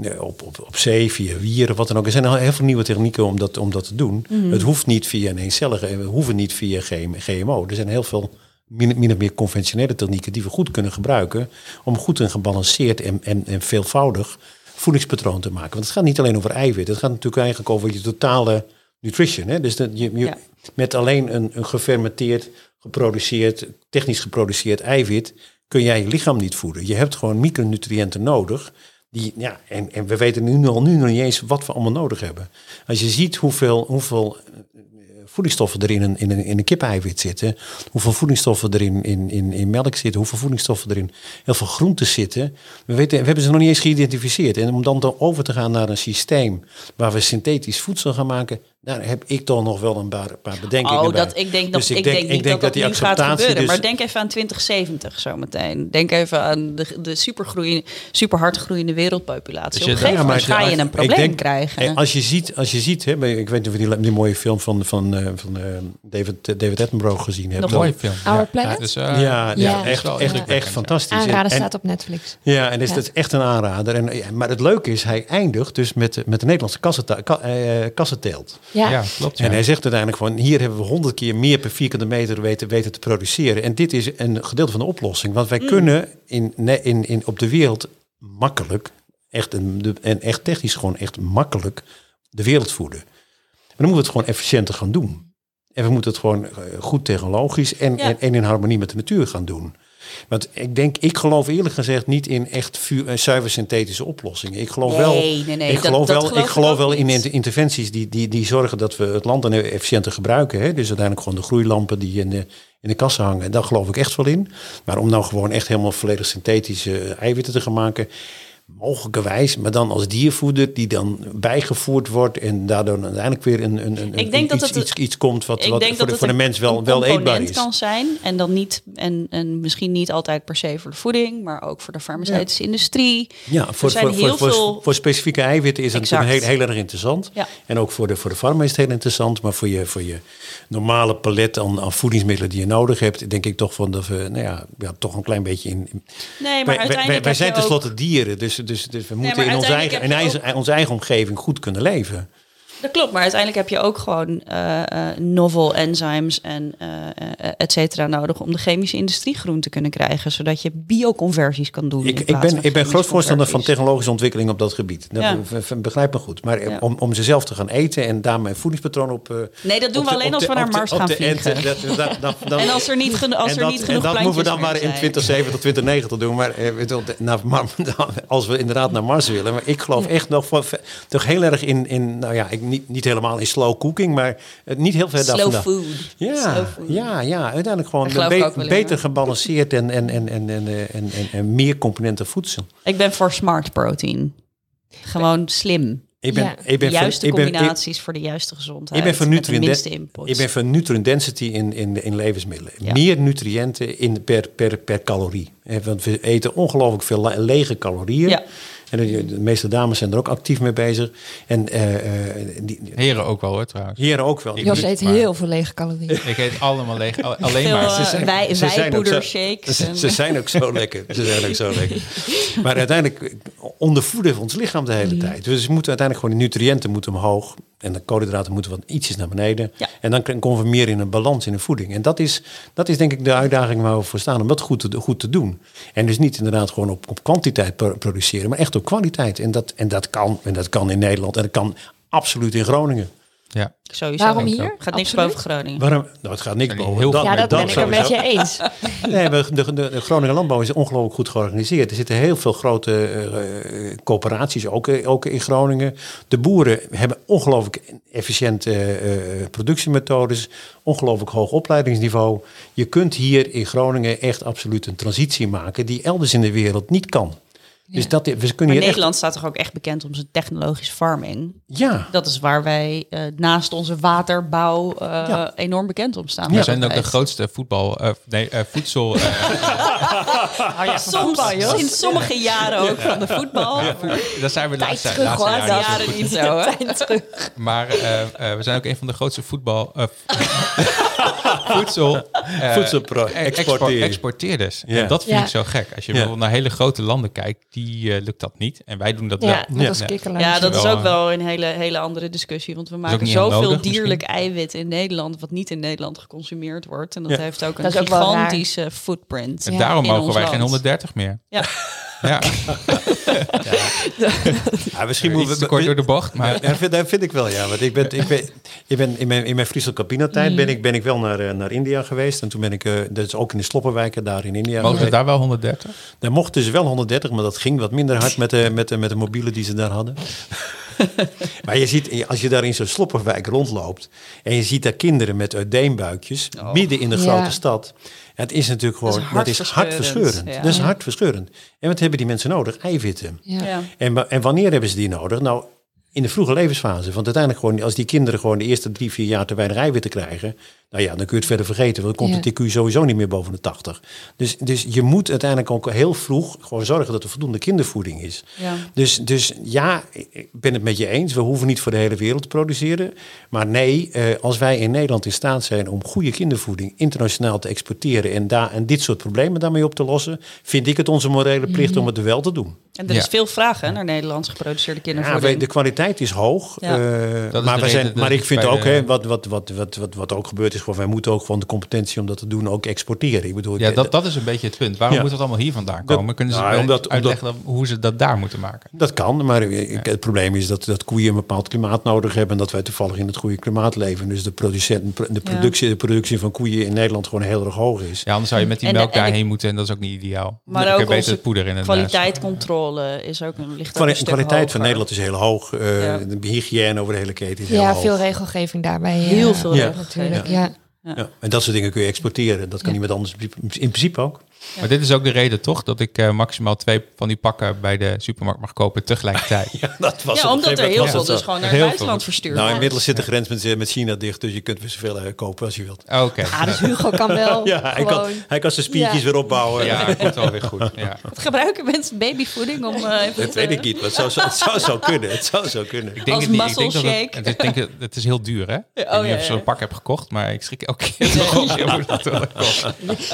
eh, op, op, op zee, via wieren, wat dan ook. Er zijn al heel veel nieuwe technieken om dat, om dat te doen. Het hoeft niet via een eencellige, en we hoeven niet via GM GMO. Er zijn heel veel min, min of meer conventionele technieken die we goed kunnen gebruiken om goed en gebalanceerd en, en, en veelvoudig voedingspatroon te maken. Want het gaat niet alleen over eiwit, het gaat natuurlijk eigenlijk over je totale nutrition. Hè? Dus dat je, je, Ja. met alleen een, een gefermenteerd, geproduceerd, technisch geproduceerd eiwit kun jij je lichaam niet voeden. Je hebt gewoon micronutriënten nodig. Die, ja, en, en we weten nu al nu nog niet eens wat we allemaal nodig hebben. Als je ziet hoeveel, hoeveel eh, voedingsstoffen er in een, in een, in een kip-eiwit zitten, hoeveel voedingsstoffen er in, in, in, in melk zitten, hoeveel voedingsstoffen er in heel veel groenten zitten. We, weten, we hebben ze nog niet eens geïdentificeerd. En om dan dan over te gaan naar een systeem waar we synthetisch voedsel gaan maken, daar heb ik toch nog wel een paar, paar bedenkingen Oh, bij. dat, ik denk, dat, Dus ik denk, niet dat dat, die nu gaat acceptatie gebeuren. dus- Maar denk even aan 2070 zometeen. Denk even aan de, de supergroeiende, super hard groeiende wereldpopulatie. Dus Op een gegeven moment ga je ik een probleem denk- krijgen. Eh, Als je ziet, als je ziet hè, ik weet niet of je die, die mooie film van, van, eh, van eh, David, eh, David Attenborough gezien hebt. Nog Dan- Mooie film. Our ja. Planet? Dus, ja, uh, ja, Ja. echt, echt, echt ja. fantastisch. Aanraden En- staat op Netflix. Ja, en is Ja. dat is echt een aanrader. En, maar het leuke is, hij eindigt dus met, met de Nederlandse eh, kassenteelt. Ja. Ja, klopt. Ja. En hij zegt uiteindelijk van, hier hebben we honderd keer meer per vierkante meter weten, weten te produceren. En dit is een gedeelte van de oplossing. Want wij kunnen in, in, in, op de wereld makkelijk, echt een, de- en echt technisch gewoon echt makkelijk, de wereld voeden. Maar dan moeten we het gewoon efficiënter gaan doen. En we moeten het gewoon eh, goed technologisch en, Ja. en, en in harmonie met de natuur gaan doen. Want ik denk, ik geloof eerlijk gezegd niet in echt vuur, eh, zuiver synthetische oplossingen. Ik geloof wel, Nee, nee, nee, ik dat- geloof dat wel, geloof ik geloof wel in niet. interventies die, die, die zorgen dat we het land dan efficiënter gebruiken. Hè? Dus uiteindelijk gewoon de groeilampen die in de, in de kassen hangen. Daar geloof ik echt wel in. Maar om nou gewoon echt helemaal volledig synthetische eiwitten te gaan maken. Mogelijkerwijs, maar dan als diervoeder die dan bijgevoerd wordt en daardoor uiteindelijk weer een, een, een Ik denk dat iets, het- iets, iets komt wat, wat voor, dat de, voor mens wel, wel eetbaar is. kan zijn en dan niet en, en misschien niet altijd per se voor de voeding, maar ook voor de farmaceutische industrie. Ja, voor, voor, voor, veel- voor specifieke eiwitten is het heel, heel erg interessant. Ja. En ook voor de, voor de farma is het heel interessant. Maar voor je, voor je normale palet aan, aan voedingsmiddelen die je nodig hebt, denk ik toch van dat we nou ja, ja, toch een klein beetje in. Nee, maar wij, wij, zijn ook- tenslotte dieren, dus, dus, dus we moeten in, onze eigen, in onze eigen omgeving goed kunnen leven. Dat klopt, maar uiteindelijk heb je ook gewoon eh, eh, novel enzymes en eh, et cetera nodig om de chemische industrie groen te kunnen krijgen, zodat je bioconversies kan doen. Ik, ik ben, ik ben groot voorstander van technologische ontwikkeling op dat gebied. Ja. begrijp me goed. Maar Ja. om, om ze zelf te gaan eten en daar mijn voedingspatroon op. Nee, dat doen we alleen als we naar Mars gaan vliegen. *laughs* En als er niet, geno- als er dat, niet en genoeg dat moeten we dan maar in zijn. 2070 2090 doen. Maar maar *laughs* als we inderdaad naar Mars willen. Maar ik geloof echt nog toch heel erg in, in nou ja, ik, niet, niet helemaal in slow cooking, maar eh, niet heel ver daar Slow vandaan. food. Slow Ja, food. ja, ja, uiteindelijk gewoon be- in, beter gebalanceerd en, en, en, en, en, en, en, en meer componenten voedsel. Ik ben voor smart protein. Gewoon slim. Ik ben, Ja. ik De ben juiste van, ik ben, ik, combinaties voor de juiste gezondheid. ik ben van de nutrient, ik ben van nutrient density in, in, in levensmiddelen. Ja. Meer nutriënten in, per, per, per calorie. Eh, Want we eten ongelooflijk veel le- lege calorieën. Ja. En de, de meeste dames zijn er ook actief mee bezig. En eh, eh, die, Heren ook wel hoor trouwens. heren ook wel. Ik Jos eet maar- heel veel lege calorieën. Ik eet allemaal leeg. al- Alleen maar. eh, Ze zijn- wij, Ze zijn ook zo- wijpoedershakes. Ze, en- ze zijn ook zo lekker. Ze zijn ook zo lekker. Maar uiteindelijk ondervoeden we ons lichaam de hele tijd. Dus we moeten uiteindelijk gewoon de nutriënten moeten omhoog. En de koolhydraten moeten wat ietsjes naar beneden. Ja. En dan komen we meer in een balans in de voeding. En dat is, dat is denk ik de uitdaging waar we voor staan. Om dat goed te, goed te doen. En dus niet inderdaad gewoon op, op kwantiteit pro- produceren. Maar echt op kwaliteit. En dat, en, dat kan, en dat kan in Nederland. En dat kan absoluut in Groningen. Ja. Sowieso. Waarom hier? Gaat niks Absoluut. boven Groningen. Waarom? Nou, het gaat niks Heel boven. veel. Ja, dat ben ik er met je eens. *laughs* Nee, we- de, de, de Groningen Landbouw is ongelooflijk goed georganiseerd. Er zitten heel veel grote eh, eh, coöperaties, ook, eh, ook in Groningen. De boeren hebben ongelooflijk efficiënte productiemethodes, ongelooflijk hoog opleidingsniveau. Je kunt hier in Groningen echt absoluut een transitie maken die elders in de wereld niet kan. Dus dat, we kunnen Maar hier echt... Nederland staat toch ook echt bekend om zijn technologische farming. Ja, Dat is waar wij eh, naast onze waterbouw eh, Ja. enorm bekend om staan. We zijn ook de grootste voetbal, eh, nee, eh, voedsel. eh, *laughs* Soms, sinds sommige jaren ook van de voetbal. daar zijn we de laatste, terug, laatste hoor. jaren. Jaren niet zo, hè? Terug. *laughs* Maar eh, eh, we zijn ook een van de grootste voetbal. *laughs* *laughs* voedsel. eh, Voedselpro- eh, export- exporteren. exporteerders. Ja. En dat vind Ja. ik zo gek. Als je Ja. bijvoorbeeld naar hele grote landen kijkt, die eh, lukt dat niet. En wij doen dat Ja, wel. Ja. dat is ook wel een hele, hele andere discussie. Want we maken zoveel nodig, dierlijk eiwit in Nederland... wat niet in Nederland geconsumeerd wordt. En dat Ja. heeft ook een Dat gigantische footprint. En Ja. daarom mogen wij geen land. 130 meer. Ja. *laughs* Ja, ja *laughs* misschien moeten te kort door de bocht. Maar Ja, dat vind, dat vind ik wel, ja. Want ik ben, ik ben, ik ben in mijn, in mijn Friesland Campino-tijd Mm. ben, ik, ben ik wel naar, eh, naar India geweest. En toen ben ik, eh, dat is ook in de Sloppenwijken daar in India we geweest. daar wel 130? Daar mochten ze wel 130, maar dat ging wat minder hard met de, met de, met de mobiele die ze daar hadden. *laughs* maar je ziet, als je daar in zo'n sloppenwijk rondloopt en je ziet daar kinderen met uiteenbuikjes midden in de Ja. grote stad. Het is natuurlijk Dat gewoon, is dat is hartverscheurend, hartverscheurend. ja. Dat is Ja. hartverscheurend. En wat hebben die mensen nodig? Eiwitten. Ja. Ja. En, en wanneer hebben ze die nodig? Nou, in de vroege levensfase. Want uiteindelijk gewoon, als die kinderen gewoon de eerste drie, vier jaar te weinig eiwitten krijgen, nou ja, dan kun je het verder vergeten. Want dan komt Ja. de TQ sowieso niet meer boven de 80. Dus, dus je moet uiteindelijk ook heel vroeg gewoon zorgen dat er voldoende kindervoeding is. Ja. Dus, dus ja, ik ben het met je eens. We hoeven niet voor de hele wereld te produceren. Maar nee, eh, als wij in Nederland in staat zijn om goede kindervoeding internationaal te exporteren en, daar, en dit soort problemen daarmee op te lossen, vind ik het onze morele plicht om het wel te doen. En er Ja. is veel vraag hè, naar Nederlands geproduceerde Ja, kindervoeding. wij- de kwaliteit is hoog. Ja. eh, is maar, de we zijn, maar ik vind ook, de- hè, wat, wat, wat, wat, wat, wat ook gebeurt is, gewoon, wij moeten ook gewoon de competentie om dat te doen ook exporteren. Ik bedoel, Ja, de- dat, dat is een beetje het punt. Waarom Ja. moet dat allemaal hier vandaan Dat- komen? Kunnen ze nou, omdat- uitleggen hoe ze dat daar moeten maken? Dat kan, maar ik- het probleem is dat, dat koeien een bepaald klimaat nodig hebben. En dat wij toevallig in het goede klimaat leven. Dus de, producent, de, productie, de productie van koeien in Nederland gewoon heel erg hoog is. Ja, anders zou je met die En de- melk en de- daarheen moeten en dat is ook niet ideaal. Maar ook beter het poeder in een kwaliteitscontrole is ook een licht De kwaliteit van. Nederland is heel hoog. Eh, Ja. De hygiëne over de hele keten is heel Ja, hoog. veel regelgeving daarbij. Heel ja. veel Ja. regelgeving. Natuurlijk, ja. Ja. En dat soort dingen kun je exporteren. Dat kan Ja. niemand anders in principe ook. Maar dit is ook de reden toch dat ik eh, maximaal twee van die pakken bij de supermarkt mag kopen tegelijkertijd. *laughs* Ja, dat was Ja, omdat er heel veel dus gewoon naar Heel het veel. buitenland verstuurd Nou, inmiddels zit de grens met, met China dicht, dus je kunt weer zoveel eh, kopen als je wilt. Oké. Ah, dus Hugo kan *laughs* wel Ja, hij kan, hij kan zijn spiertjes Ja. weer opbouwen. Ja, dat komt wel weer goed. Ja. *laughs* Gebruiken mensen babyvoeding om... eh, even Dat te- weet ik niet, maar het zou, zo- het zou zo kunnen. Het zou zo kunnen. Ik denk Als het niet. Ik denk dat shake. het, het, is, denk, het- het is heel duur, hè? Ik oh, je ja. zo'n pak hebt gekocht, maar ik schrik elke keer.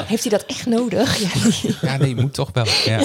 Heeft hij dat echt nodig? *laughs* Ja. Nee, moet toch wel. Ja.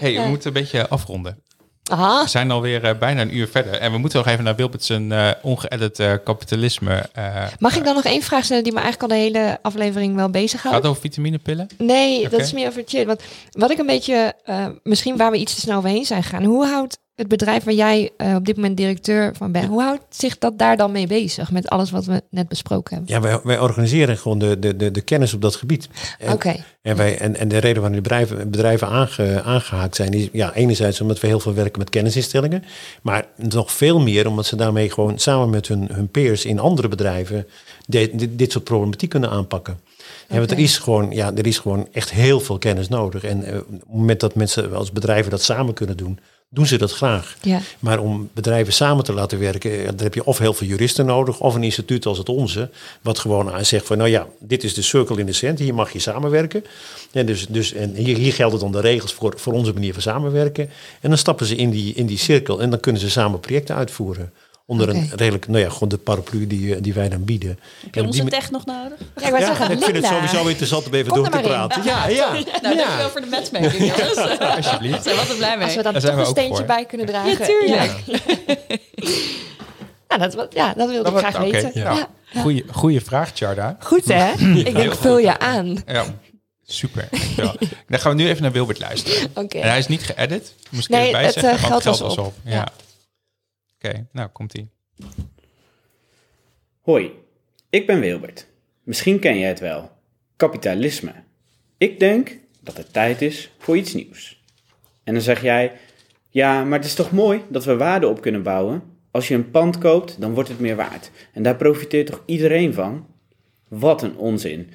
Hey, we moeten een beetje afronden. Aha. We zijn alweer eh, bijna een uur verder. En we moeten nog even naar Wilbert's uh, ongeëdit eh, kapitalisme. eh, Mag ik dan nog één vraag stellen die me eigenlijk al de hele aflevering wel Gaat bezighoudt? het over vitaminepillen? Nee, dat is meer over chill. Want wat ik een beetje, eh, misschien waar we iets te snel overheen zijn gegaan. Hoe houdt het bedrijf waar jij eh, op dit moment directeur van bent, hoe houdt zich dat daar dan mee bezig met alles wat we net besproken hebben? Ja, wij, wij organiseren gewoon de, de, de, de kennis op dat gebied. En, Oké, en, wij, en, en de reden waarom de bedrijven, bedrijven aange, aangehaakt zijn, is ja, enerzijds omdat we heel veel werken met kennisinstellingen, maar nog veel meer omdat ze daarmee gewoon samen met hun, hun peers in andere bedrijven de- dit- dit soort problematiek kunnen aanpakken. En want er is, gewoon, ja, er is gewoon echt heel veel kennis nodig. En eh, op het moment dat mensen als bedrijven dat samen kunnen doen, doen ze dat graag. Ja. Maar om bedrijven samen te laten werken, eh, dan heb je of heel veel juristen nodig, of een instituut als het onze, wat gewoon aan zegt van, nou ja, dit is de cirkel in de cent, hier mag je samenwerken. En, dus, dus, en hier, hier gelden dan de regels voor, voor onze manier van samenwerken. En dan stappen ze in die, in die cirkel en dan kunnen ze samen projecten uitvoeren. Onder een redelijk, nou ja, gewoon de paraplu die, eh, die wij dan bieden. Heb je En onze die- tech nog nodig? Ja, ik ja, zeggen, ik vind het sowieso interessant om even Kom door er te praten. Ja, ja. *laughs* Nou, ja. dankjewel voor de matchmaking, *laughs* jongens. Alsjeblieft. *laughs* Zijn we altijd blij mee. Als we dan Daar toch een steentje voor. bij kunnen dragen. Ja, tuurlijk. Nou, dat, ja, dat wilde ik Dat graag was- oké, weten. ja. Ja. Goeie, goeie vraag, Charda. Goed hè? Ik denk, vul je aan. Ja, super. dankjewel. Dan gaan we nu even naar Wilbert luisteren. Oké. En hij is niet geëdit, moest ik Nee, even bij het, zeggen, eh, want geld was op. Ja. Ja. Oké, nou komt-ie. Hoi, ik ben Wilbert. Misschien ken jij het wel. Kapitalisme. Ik denk dat het tijd is voor iets nieuws. En dan zeg jij, ja, maar het is toch mooi dat we waarde op kunnen bouwen? Als je een pand koopt, dan wordt het meer waard. En daar profiteert toch iedereen van? Wat een onzin.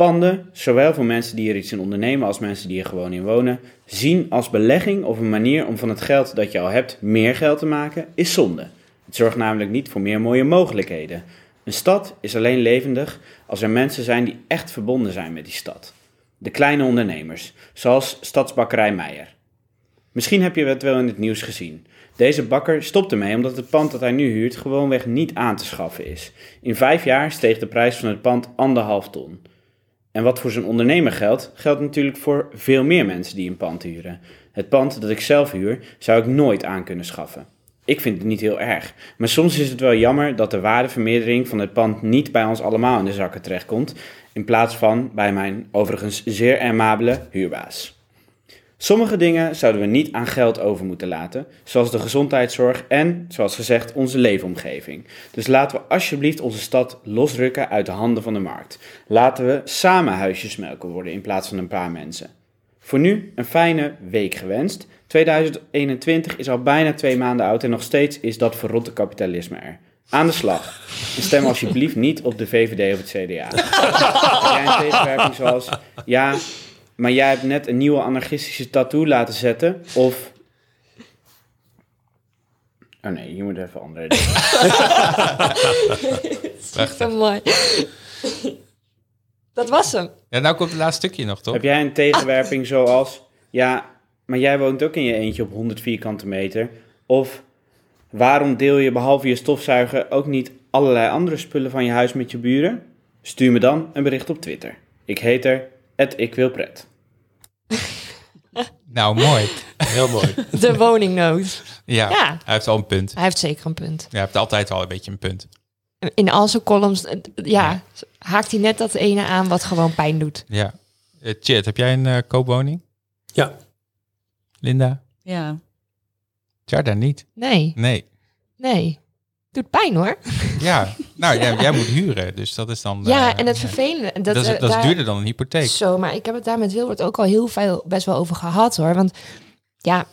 Panden, zowel voor mensen die er iets in ondernemen als mensen die er gewoon in wonen, zien als belegging of een manier om van het geld dat je al hebt meer geld te maken, is zonde. Het zorgt namelijk niet voor meer mooie mogelijkheden. Een stad is alleen levendig als er mensen zijn die echt verbonden zijn met die stad. De kleine ondernemers, zoals Stadsbakkerij Meijer. Misschien heb je het wel in het nieuws gezien. Deze bakker stopt ermee omdat het pand dat hij nu huurt gewoonweg niet aan te schaffen is. In vijf jaar steeg de prijs van het pand anderhalf ton. En wat voor zijn ondernemer geldt, geldt natuurlijk voor veel meer mensen die een pand huren. Het pand dat ik zelf huur, zou ik nooit aan kunnen schaffen. Ik vind het niet heel erg, maar soms is het wel jammer dat de waardevermeerdering van het pand niet bij ons allemaal in de zakken terechtkomt, in plaats van bij mijn overigens zeer aimabele huurbaas. Sommige dingen zouden we niet aan geld over moeten laten, zoals de gezondheidszorg en, zoals gezegd, onze leefomgeving. Dus laten we alsjeblieft onze stad losrukken uit de handen van de markt. Laten we samen huisjesmelken worden in plaats van een paar mensen. Voor nu een fijne week gewenst. 2021 is al bijna twee maanden oud en nog steeds is dat verrotte kapitalisme er. Aan de slag. En stem alsjeblieft niet op de VVD of het CDA. *laughs* Zoals... Ja, maar jij hebt net een nieuwe anarchistische tattoo laten zetten. Of... Oh nee, hier moet even andere dingen. *laughs* Zo mooi. Dat was hem. Ja, nou komt het laatste stukje nog, toch? Heb jij een tegenwerping zoals... Ja, maar jij woont ook in je eentje op 100 vierkante meter. Of... Waarom deel je behalve je stofzuiger ook niet allerlei andere spullen van je huis met je buren? Stuur me dan een bericht op Twitter. Ik heet er @ikwilpret. *laughs* Nou, mooi. Heel mooi. De woningnood. Ja, Ja. hij heeft al een punt. Hij heeft zeker een punt. Ja, hij heeft altijd al een beetje een punt. In al zijn columns, eh, ja, haakt hij net dat ene aan wat gewoon pijn doet. Ja. Uh, Chit, heb jij een eh, koopwoning? Ja, Linda? Ja. Jarda niet. Nee, Nee. nee. Doet pijn hoor. Ja, nou, jij, jij moet huren, dus dat is dan... ja, eh, en het vervelende. Dat, Dat, is, eh, dat is duurder dan een hypotheek. Zo, maar ik heb het daar met Wilbert ook al heel veel best wel over gehad hoor. Want ja,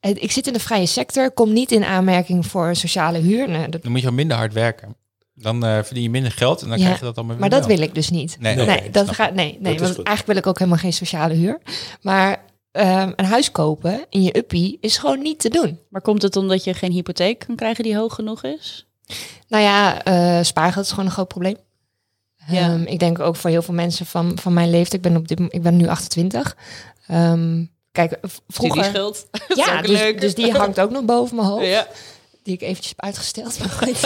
ik zit in de vrije sector, kom niet in aanmerking voor sociale huur. Nou, dat, Dan moet je minder hard werken. Dan eh, verdien je minder geld en dan Ja, krijg je dat allemaal weer maar dat wel. wil ik dus niet. Nee, dat gaat, nee, nee want eigenlijk wil ik ook helemaal geen sociale huur. Maar ehm, een huis kopen in je uppie is gewoon niet te doen. Maar komt het omdat je geen hypotheek kan krijgen die hoog genoeg is? Nou ja, eh spaargeld is gewoon een groot probleem. Ja. Ehm, ik denk ook voor heel veel mensen van, van mijn leeftijd. Ik ben, op dit, ik ben nu 28. Ehm, kijk, vroeger... Studieschuld. *laughs* Ja, dus, leuk. dus die hangt ook nog boven mijn hoofd. Ja, Die ik eventjes heb uitgesteld. *laughs* Maar goed.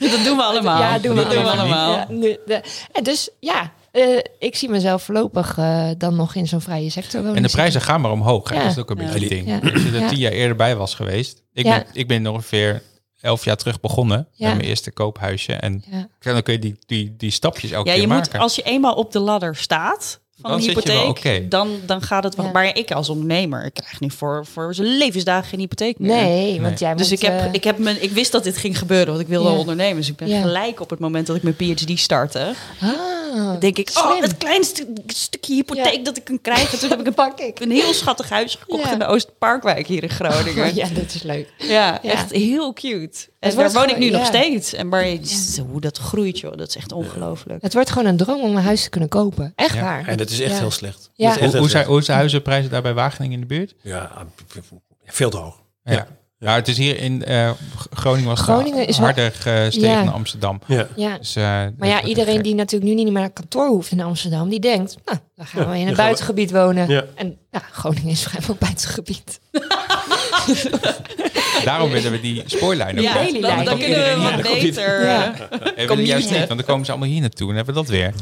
dat doen we *laughs* allemaal. Ja, doen we dat doen we allemaal. allemaal. Ja, nu, de, en dus ja, eh, ik zie mezelf voorlopig eh, dan nog in zo'n vrije sector wonen. En de prijzen gaan maar omhoog. Hè? Ja. Dat is ook een Ja. beetje het ding. Ja. Als je er Ja. tien jaar eerder bij was geweest. Ik, Ja. ben, ik ben ongeveer elf jaar terug begonnen Ja. met mijn eerste koophuisje. En Ja. dan kun je die, die, die stapjes elke Ja, keer je moet, maken. als je eenmaal op de ladder staat van Dan een zit je wel hypotheek, dan, dan gaat het wel. Ja. Maar ik als ondernemer, ik krijg nu voor, voor zijn levensdagen geen hypotheek meer. Nee, want jij Dus moet, ik, heb, eh, ik, heb mijn, ik wist dat dit ging gebeuren, want ik wilde Ja. ondernemen. Dus ik ben Ja. gelijk op het moment dat ik mijn PhD startte, ah, denk ik, oh, het kleinste stukje hypotheek Ja. dat ik kan krijgen. Toen heb ik een, *laughs* pak ik. een heel schattig huis gekocht Ja. in de Oosterparkwijk hier in Groningen. Oh, ja, dat is leuk. Ja, Ja. echt heel cute. En Het daar woon ik nu nog steeds. En maar je- hoe dat groeit, joh, dat is echt ongelooflijk. Het wordt gewoon een droom om een huis te kunnen kopen. Echt Ja. waar. En dat is echt Ja. heel slecht. Ja. Hoe, heel hoe, zijn, slecht. hoe zijn huizenprijzen daar bij Wageningen in de buurt? Ja, veel te hoog. Ja. Ja, het is hier in eh, Groningen was Groningen is wel- harder gestegen Ja. dan Amsterdam. Ja. Ja. Dus, eh, Maar ja, iedereen die natuurlijk nu niet meer naar kantoor hoeft in Amsterdam, die denkt, nou, dan gaan we in gaan buitengebied wonen. Ja. En ja, Groningen is vrijwel buitengebied. *laughs* Daarom willen we die spoorlijn ook. Ja, dan, lijn. dan Dan kunnen we wat beter. Ja. eh, juist niet, want dan komen ze allemaal hier naartoe en hebben we dat weer.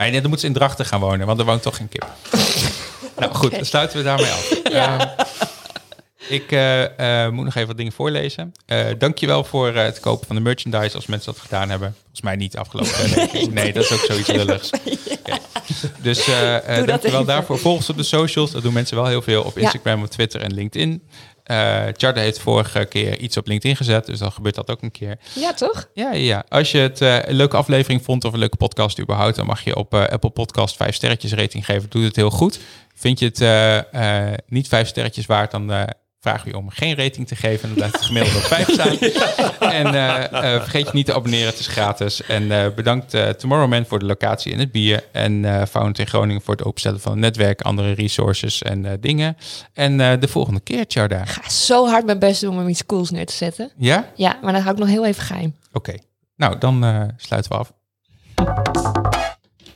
Nee, nee, dan moeten ze in Drachten gaan wonen, want er woont toch geen kip. *laughs* nou goed, dan sluiten we daarmee af. Ehm, ik eh, eh, moet nog even wat dingen voorlezen. Eh dankjewel voor het kopen van de merchandise als mensen dat gedaan hebben. Volgens mij niet afgelopen weken. *laughs* Nee, dat is ook zoiets lulligs. *laughs* Oké. Dus dankjewel daarvoor. Volg ons op de socials. Dat doen mensen wel heel veel op Ja. Instagram, op Twitter en LinkedIn. Eh Charda heeft vorige keer iets op LinkedIn gezet, dus dan gebeurt dat ook een keer. Ja, toch? Ja, ja. Als je het eh, een leuke aflevering vond of een leuke podcast überhaupt, dan mag je op eh, Apple Podcast vijf sterretjes rating geven. Doet het heel goed. Vind je het niet vijf sterretjes waard, dan vragen we je om geen rating te geven. Dan blijft het gemiddelde op vijf staan. *laughs* En eh, eh, vergeet je niet te abonneren, het is gratis. En eh, bedankt eh, Tomorrowman voor de locatie en het bier. En eh Found in Groningen voor het openstellen van het netwerk, andere resources en eh, dingen. En eh, de volgende keer, Tjarda. Ik ga zo hard mijn best doen om iets cools neer te zetten. Ja? Ja, maar dan hou ik nog heel even geheim. Oké. Nou, dan eh, sluiten we af.